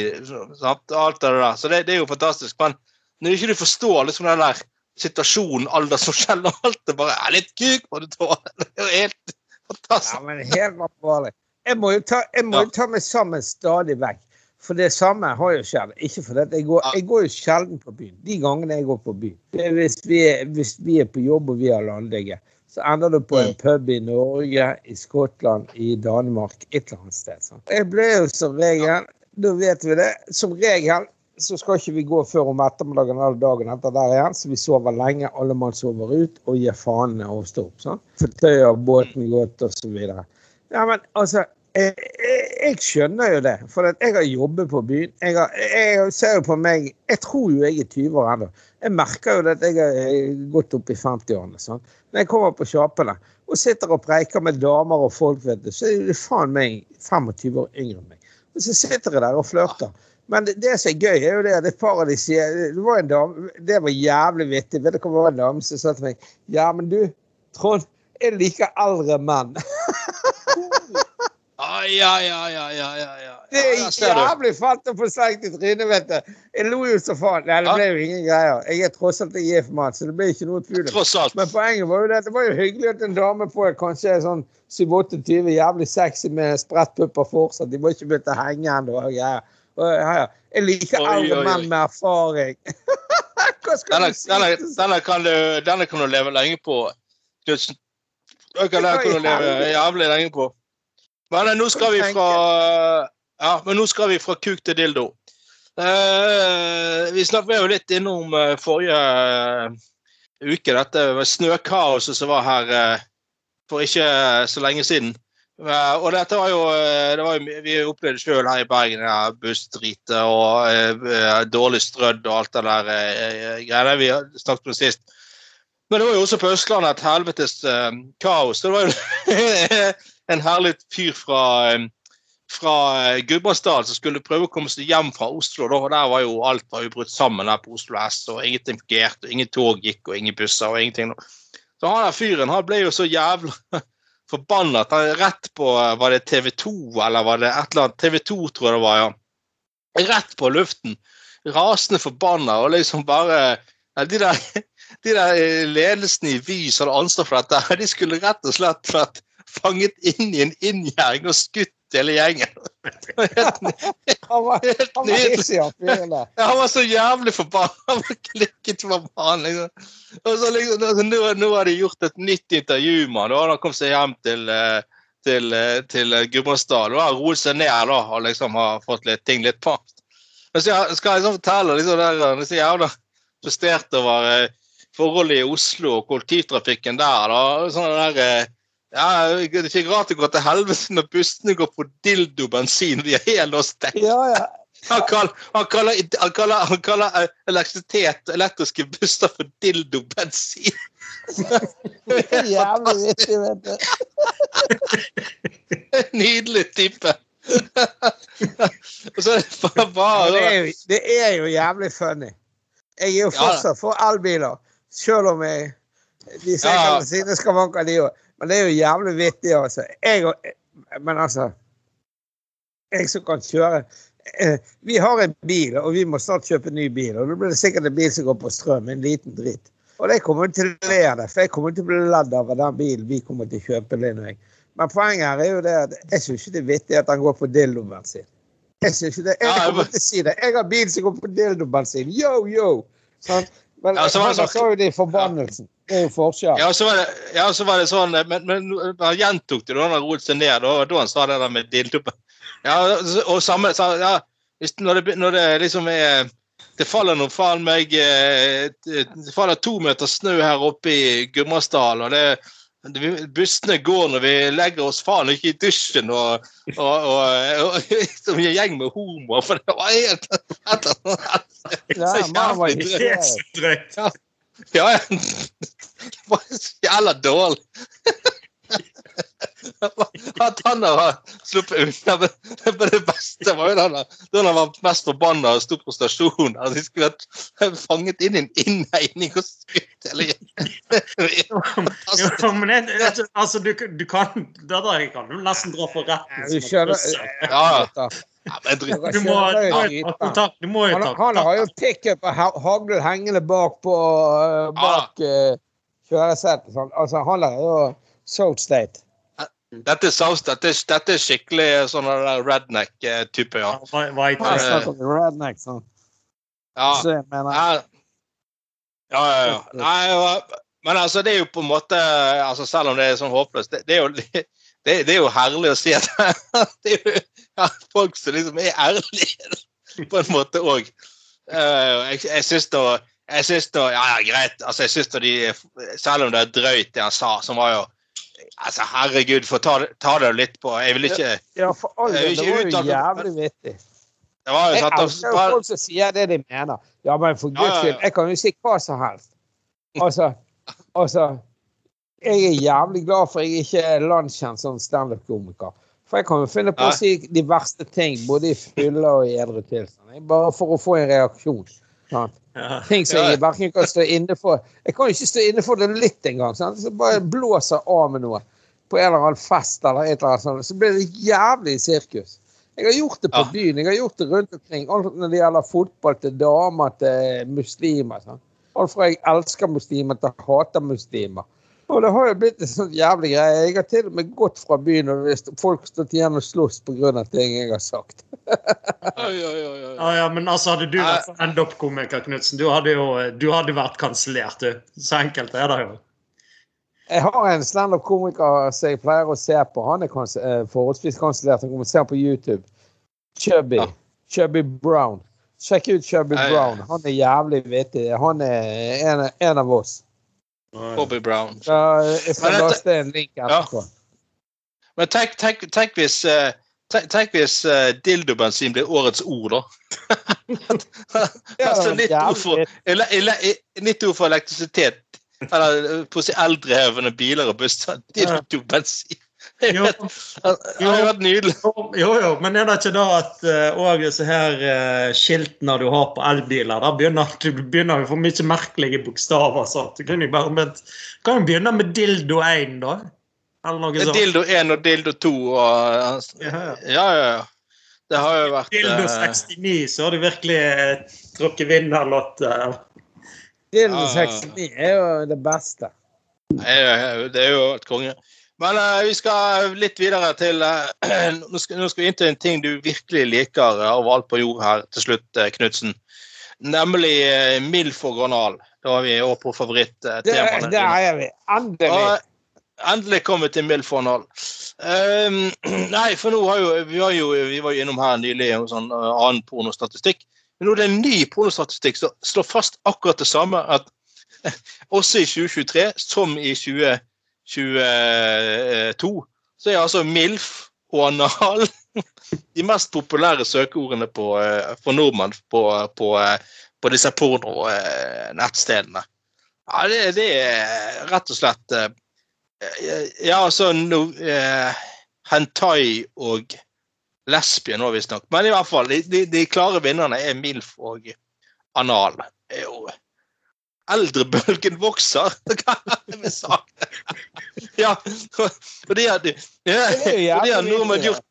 Sant? Alt det der. Så det, det er jo fantastisk. Men når ikke du forstår liksom den der situasjonen, aldersforskjell og alt det bare er litt kuk på det tåa. Det er jo helt fantastisk. Ja, men helt alvorlig. Jeg må jo ta, må ja. ta meg sammen stadig vekk. For det samme har jo skjedd. Ikke for dette. jeg går, jeg går jo sjelden på byen. De gangene jeg går på byen. Hvis, vi er, hvis vi er på jobb og vi har landligge, så ender du på en pub i Norge, i Skottland, i Danmark, et eller annet sted. Sant? Jeg ble jo som regel, da vet vi det, som regel så skal ikke vi gå før om ettermiddagen eller dagen etter der igjen, så vi sover lenge. Alle mann sover ut og gir faen å stå opp. sant? Fortøyer båten godt og så videre. Ja, men altså, jeg, jeg, jeg skjønner jo det, for jeg har jobbet på byen. Jeg, har, jeg ser jo på meg Jeg tror jo jeg er 20 år ennå. Jeg merker jo at jeg har gått opp i 50-årene. Sånn. Når jeg kommer på Sjapene og sitter og preiker med damer og folk, vet du, så er det faen meg 25 år yngre enn meg. Og så sitter jeg der og flørter. Men det, det som er gøy, er jo det at et par av de sier Det var en dame, det var jævlig vittig. Vet du hva det var en dame som sa til meg Ja, men du, Trond, jeg liker eldre menn. Ai, ai, ai, ai, ja, ja. Det er jævlig fett å få slengt i trynet, vet du. Jeg lo jo så faen. Nei, det ble jo ingen greier. Jeg er tross alt en gift mann, så det ble ikke noe tvil. Men poenget var jo det, det var jo hyggelig at en dame på kanskje sånn 27-28 jævlig sexy med sprettpupper fortsatt. De var ikke begynt å henge ennå. og ja, ja. Jeg liker eldre menn med erfaring. Hva skal Denne, du si? denne, denne, kan du, denne kan du leve lenge på. Knutsen. Denne kan du leve jævlig lenge på. Men nå skal vi fra Ja, men nå skal vi fra kuk til dildo. Eh, vi snakket jo litt innom eh, forrige eh, uke, dette med snøkaoset som var her eh, for ikke så lenge siden. Og dette var jo, det var jo Vi opplevde sjøl her i Bergen ja, bussdritet og dårlig strødd og alt det der greiene vi snakket om sist. Men det var jo også på Østlandet et helvetes kaos. Det var jo en herlig fyr fra, eh, fra eh, Gudbrandsdalen som skulle prøve å komme seg hjem fra Oslo. Da, og der var jo alt var jo brutt sammen der på Oslo S, og ingenting fungerte, ingen tog gikk, og ingen busser og ingenting. Så han der fyren han ble jo så jævla forbanna at han rett på eh, Var det TV 2, eller var det et eller annet? TV 2, tror jeg det var, ja. Rett på luften. Rasende forbanna og liksom bare de der de der ledelsene i Vy som hadde ansvar for dette, de skulle rett og slett vært fanget inn i en inngjerding og skutt hele gjengen. Helt, Han var, helt han var hissig, han han så jævlig forbanna. Han var klikket for faen. Liksom. Og så liksom, nå, nå, nå har de gjort et nytt intervju med han. Han kom seg hjem til, uh, til, eh, til Gudbrandsdal og har roet seg ned da, og liksom har fått litt ting litt på. Men så jeg- skal jeg liksom fortelle liksom, der, han er så jævla frustrert over eh, forholdet i Oslo og kollektivtrafikken der. da, og sånn der, eh, ja, Det er ikke rart det går til helvete når bussene går på dildobensin. De er helårsstengt. Ja, ja. Han kaller, han kaller, han kaller, han kaller elektrisitet og elektriske busser for dildobensin. Det jævlig vittig, vet du. Nydelig type. Og så er det bare, det, er jo, det er jo jævlig funny. Jeg er jo fortsatt for elbiler, selv om jeg De sier Ja. ja. sine skavanker, de òg. Men det er jo jævlig vittig, altså. Jeg, men altså Jeg som kan kjøre eh, Vi har en bil, og vi må snart kjøpe en ny bil. Og da blir det sikkert en bil som går på strøm. En liten dritt. Og det kommer til å le av det, for jeg kommer til å bli ledd av den bilen vi kommer til å kjøpe. Linn og jeg. Men poenget her er jo det at jeg syns ikke det er vittig at han går på dildobensin. Jeg synes ikke det. Jeg kommer til å si det. Jeg har bil som går på dildobensin. Yo, yo! Sant? Men Ja, så var det han sånn- jo det i forbannelsen. Det er jo forskjell. Ja, så var det, ja, så var det sånn Men, men han gjentok det da han roet seg ned, da, da han sa det der med dildo. Ja, og samme sa ja, når, det, når det liksom er Det faller noe faen meg eh, Det faller to meter snø her oppe i Gudbrandsdalen, og det- Bussene går når vi legger oss faen ikke i dusjen og, og, og, og, som en gjeng med homoer, for det var helt Ja, så var jævlig er drøyt. Ja, ja. Det var så jævla dårlig. At han har sluppet unna. Men men det beste var jo da han da han var mest forbanna og sto på stasjonen. At de skulle vært fanget inn i en innhegning og skutt hele gjengen. Jo, men altså, du, du kan Det der kan du nesten dra for retten. Du skjønner. Ja, må, du jo ta kontakt. Du må jo Han, ta han har jo pickup og hagl hengende bak på uh, bak uh, kjøresetet. Altså, han er jo South State. Dette er saus. dette, dette er skikkelig sånn redneck-type, ja. Hva- White redneck, sånn. ja. Så jeg mener Ja, ja, ja. ja. Nei, men altså, det er jo på en måte altså Selv om det er sånn håpløst, det, det, er, jo, det, det er jo herlig å si at det er jo ja, folk som liksom er ærlige, på en måte òg. jeg jeg syns da jeg syns da, ja, ja, greit. altså jeg synes da de, Selv om det er drøyt, det han sa, som var jo altså Herregud, få ta, ta det litt på Jeg vil ikke Ja, for all del, det var jo jævlig vittig. Det var jo Jeg satt elsker jo folk som sier det de mener. Ja, men for guds skyld, jeg kan jo si hva som helst. Altså, altså Jeg er jævlig glad for jeg ikke er landskjent som standup-komiker. For jeg kan jo finne på å si de verste ting, både i fylle og i edru tilstand. Bare for å få en reaksjon. Ja. Ting som jeg verken kan stå inne for Jeg kan jo ikke stå inne for det litt engang. Så bare blåser av med noe på en eller annen fest eller et eller annet sånt, så blir det jævlig sirkus. Jeg har gjort det på byen, jeg har gjort det rundt omkring. Alt når det gjelder fotball til damer til muslimer. Sånn. Alt fra jeg elsker muslimer til jeg hater muslimer. Og det har jo blitt en sånn jævlig greie. Jeg har til og med gått fra byen og hvis folk stått igjen og slåss pga. ting jeg har sagt. Oi, oi, oi, oi. Ja, ja, men altså, hadde du vært standup-komiker, Knutsen, du hadde jo du hadde vært kansellert, du. Så enkelt er det jo. Jeg har en standup-komiker som jeg pleier å se på. Han er kans eh, forholdsvis kansellert. Han kommer til å se på YouTube. Chubby. Ja. Chubby Brown. Sjekk ut Chubby. Brown. Han er jævlig vittig. Han er en, en av oss. Bobby Brown. Ja, jeg skal Men laste en link etterpå. Men tenk, tenk, tenk hvis eh, Tenk, tenk hvis uh, dildobensin blir årets ord, da. Altså, litt ord, for, ele, ele, nytt ord for elektrisitet. Eller eh, på å si eldrehevende biler og busser. Dildobensin. Det Jo, hadde jo vært nydelig. jo, jo, men er det ikke da at uh, også disse her uh, skiltene du har på elbiler, da begynner du begynner å få mye merkelige bokstaver. Så. Du kan jo bare begynt, kan jo begynne med dildo 1, da. Eller noe sånt. Dildo 1 og dildo 2 og Ja, ja. Ja, ja, ja. Det har jo vært Dildo eh, 69, så har du virkelig uh, trukket vinnerlottet. Dildo Ja, ja, ja. 69 er jo det beste. Det er jo- det er jo et konge. Men uh, vi skal litt videre til uh, nå, skal, nå skal vi inn til en ting du virkelig liker uh, av alt på jord her til slutt, uh, Knutsen. Nemlig uh, MILF og Granal. Da er vi over på favorittemaene. det er vi. Endelig. Endelig kommet til MILF og Granal. Um, nei, for nå har jo vi, har jo vi var jo innom her nylig en sånn eh, annen pornostatistikk. Men nå er det en ny pornostatistikk som slår fast akkurat det samme. At også i 2023, som i 2022, så er altså MILF og anal de mest populære søkeordene på, eh, for nordmenn på, på, eh, på disse pornonettstedene. Ja, det, det er rett og slett eh, Ja, altså no, eh, Hentai og lesbien òg, visstnok. Men i hvert fall, de, de klare vinnerne er MILF og anal. Det er jo Eldrebølgen vokser! Hva er det? Ja, og det har, det nordmenn gjort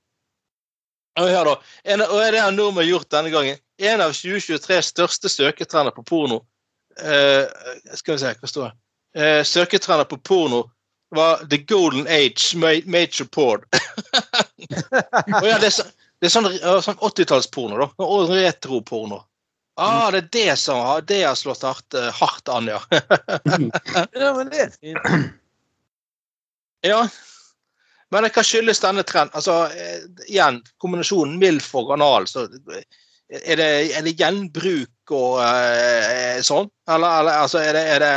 og hør da, en, og det har nordmenn gjort denne gangen. En av 2023 største søketrender på porno eh, Skal vi se, hva står det? Eh, søketrender på porno var The Golden Age Major Porn. og ja, det er, så, det er sånn, sånn 80-tallsporno, da. Og retroporno. Ah, det er det som har, det har slått hardt, eh, hardt an, ja. Ja, men det er fint. Ja. Men hva skyldes denne trenden? Altså, eh, igjen, kombinasjonen MILF og anal, så er det, er det gjenbruk og uh, sånn? Eller, eller altså, er det, er det,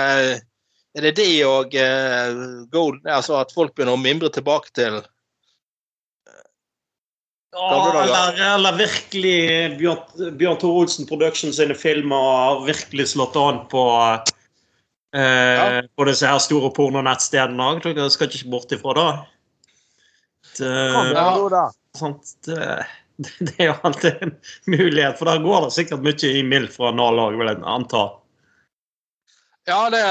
er det det og uh, gold, altså at folk begynner å mimre tilbake til Ja, eller, eller virkelig Bjørn, Bjørn Tore Olsen Production sine filmer har virkelig slått an på eh, Ja. på disse her store pornonettstedene òg. Dere skal ikke bort ifra det. Det, Ja. sant, det, det er jo alltid en mulighet, for der går det sikkert mye i mild fra Nal òg, vil jeg anta. Ja, det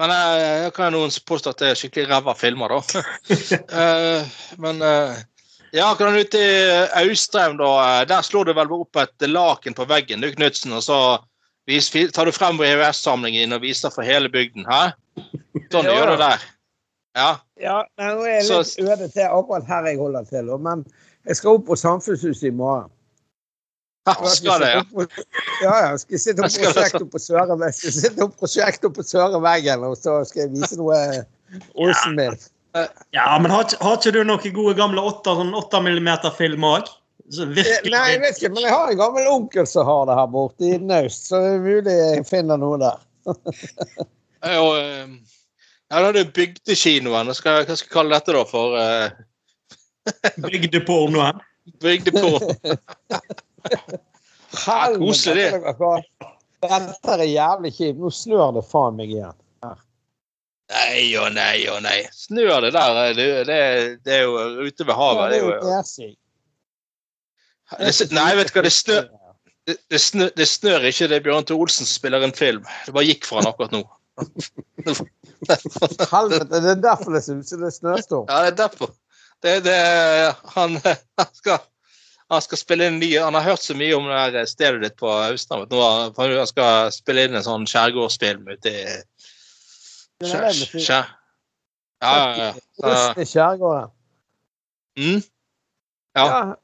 Men jeg, jeg kan jo noen påstå at det er skikkelig ræva filmer, da. Eh, men eh, ja, akkurat ute i Austrheim, da, eh, der slår du vel opp et laken på veggen, du, Knutsen, og så vis, tar du frem EØS-samlingen din og viser for hele bygden. Hæ? Sånn Ja, gjør du der. Ja. Ja, men nå er jeg Så- litt øde til akkurat her jeg holder til. Men jeg skal opp på Samfunnshuset i morgen. Skal det, ja. Ja, ja. Skal sitte opp prosjektet på Søre skal sitte opp prosjektet på Søre veggen, og så skal jeg vise noe Olsen-milf. Ja, men har, har ikke du noen gode gamle 8, sånn 8 mm-film òg? Virkelig Nei, jeg vet ikke, men jeg har en gammel onkel som har det her borte i Naust, så det er mulig jeg finner noe der. Ja, og, eh, ja, da er det bygdekinoen. Hva skal jeg kalle dette da for? Uh, bygdepornoen. bygdepå? Helvete, koselig det. Dette er jævlig kjipt. Nå snør det faen meg igjen. Nei og nei og nei. Snør det der? Det, det, det er jo ute ved havet. Det er jo, nei, vet du hva, det snør, det, det, snør, det snør ikke. Det er Bjørn Tore Olsen som spiller en film. Det bare gikk for han akkurat nå. Helvete, det er derfor det er snøstorm. Ja, det er derfor. Det, det, han, han, skal, han skal spille inn ny Han har hørt så mye om det her stedet ditt på for Han skal spille inn en sånn skjærgårdsfilm ute i er skjær. Ja, ja, ja. Skjærgården. mm, Ja. Ja.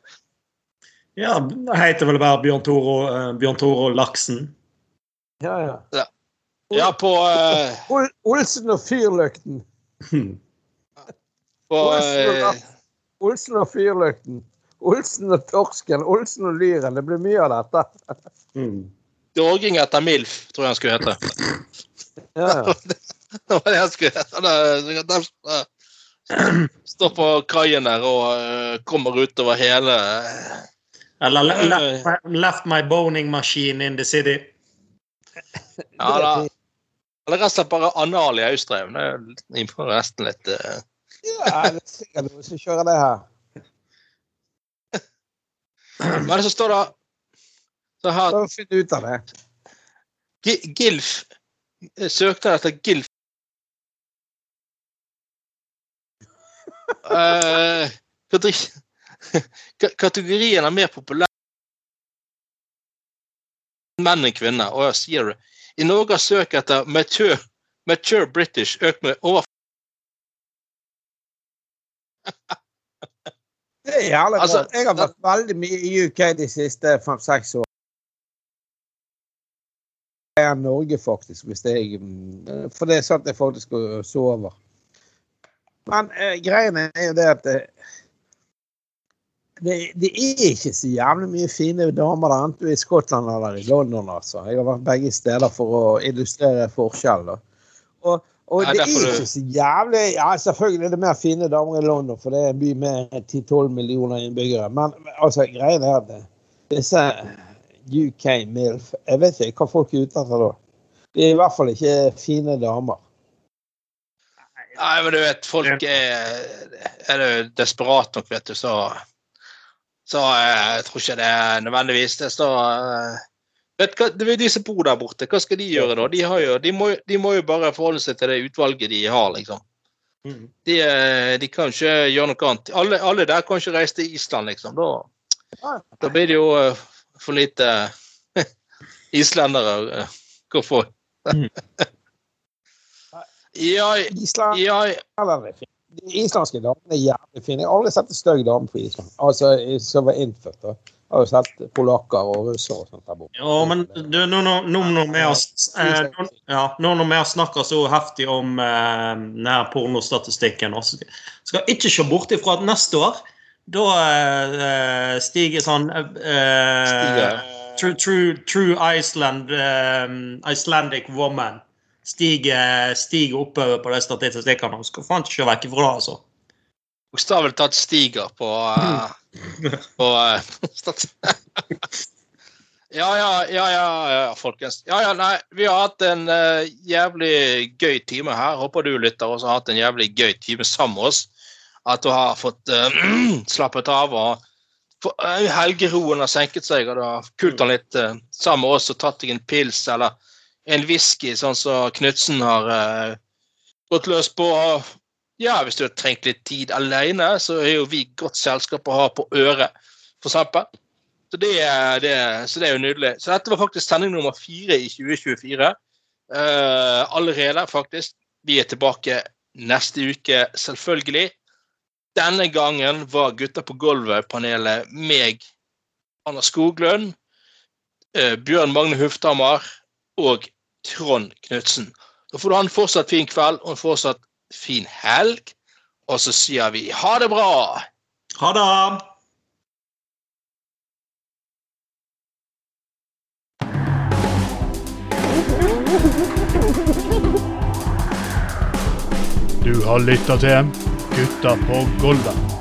Ja, det heter vel bare Bjørn Tore og, eh, Laksen. Ja, ja. ja, på, uh, Olsen og fyrlykten. på Olsen og, eh, Olsen og fyrlykten. Olsen og torsken. Olsen og lyren. Det blir mye av dette. Mm. Dorging etter MILF, tror jeg han skulle hete. Ja, ja. Det var det skulle er- er- Står på kaien der og eh, kommer utover hele Eller left, my- left my boning machine in the city. Ja, da. Eller rett og slett bare anal i Austrheim. Det er resten litt eh, Ja, det er sikkert hvis som kjører det her. Men så står det så her, Finn ut av det. Gilf søkte etter Gilf Ka- Kategorien er mer populær menn enn kvinner. Og jeg sier det. I Norge har søk etter mature, mature British økt med over Det er jævlig Altså, bra. Jeg har vært veldig mye i UK de siste fem-seks årene. Det er Norge, faktisk, hvis jeg For det er sånn at jeg faktisk sover. Men eh, greien er jo det at det, det, det er ikke så jævlig mye fine damer der, enten du er i Skottland eller i London. altså. Jeg har vært begge steder for å illustrere forskjell. Og, og Nei, det er du- ikke så jævlig Ja, selvfølgelig er det mer fine damer i London, for det er en by med 10-12 millioner innbyggere. Men altså, greien er at disse UK MILF Jeg vet ikke hva folk er ute etter da. De er i hvert fall ikke fine damer. Nei, men du vet, folk er, er det desperat nok, vet du, så Så eh, jeg tror ikke det er nødvendigvis det står eh, vet du hva, Det er de som bor der borte. Hva skal de gjøre da? De, har jo, de, må, de må jo bare forholde seg til det utvalget de har, liksom. Mm. De, eh, de kan ikke gjøre noe annet. Alle, alle der kan ikke reise til Island, liksom. Da, da blir det jo for lite islendere. Hvorfor? Ja, Island ja, er fine. De islandske damene er jævlig fine. Jeg har aldri sett en stygg dame på Island. Altså, som var innfødt. da. Jeg har jo sett polakker og russere og sånt der borte. Ja, men du, nå, nå, nå når vi har, eh, nå- ja, nå når vi har snakka så heftig om eh, denne pornostatistikken, også, skal ikke se bort ifra at neste år da eh, stiger sånn eh, Stiger. True, true, true Iceland, eh, Icelandic woman stiger, stiger oppover på de statistikkene. Skal faen ikke se vekk ifra det, altså. bokstavelig talt stiger på, uh, på uh, ja, ja, ja, ja, folkens. Ja, ja, nei, vi har hatt en uh, jævlig gøy time her. Håper du lytter også har hatt en jævlig gøy time sammen med oss. At du har fått uh, slappet av og uh, helgeroen har senket seg, og du har kult den litt sammen med oss og tatt deg en pils eller en whisky, sånn som Knutsen har uh, gått løs på. Ja, hvis du har trengt litt tid alene, så er jo vi godt selskap å ha på øret, for eksempel. Så det, er, det, så det er jo nydelig. Så dette var faktisk sending nummer fire i 2024. Uh, allerede, faktisk. Vi er tilbake neste uke, selvfølgelig. Denne gangen var Gutta på gulvet-panelet meg, Anna Skoglund, eh, Bjørn Magne Hufthammer og Trond Knutsen. Da får du ha en fortsatt fin kveld og en fortsatt fin helg. Og så sier vi ha det bra! Ha det! Du har lytta til Gutta på Golda.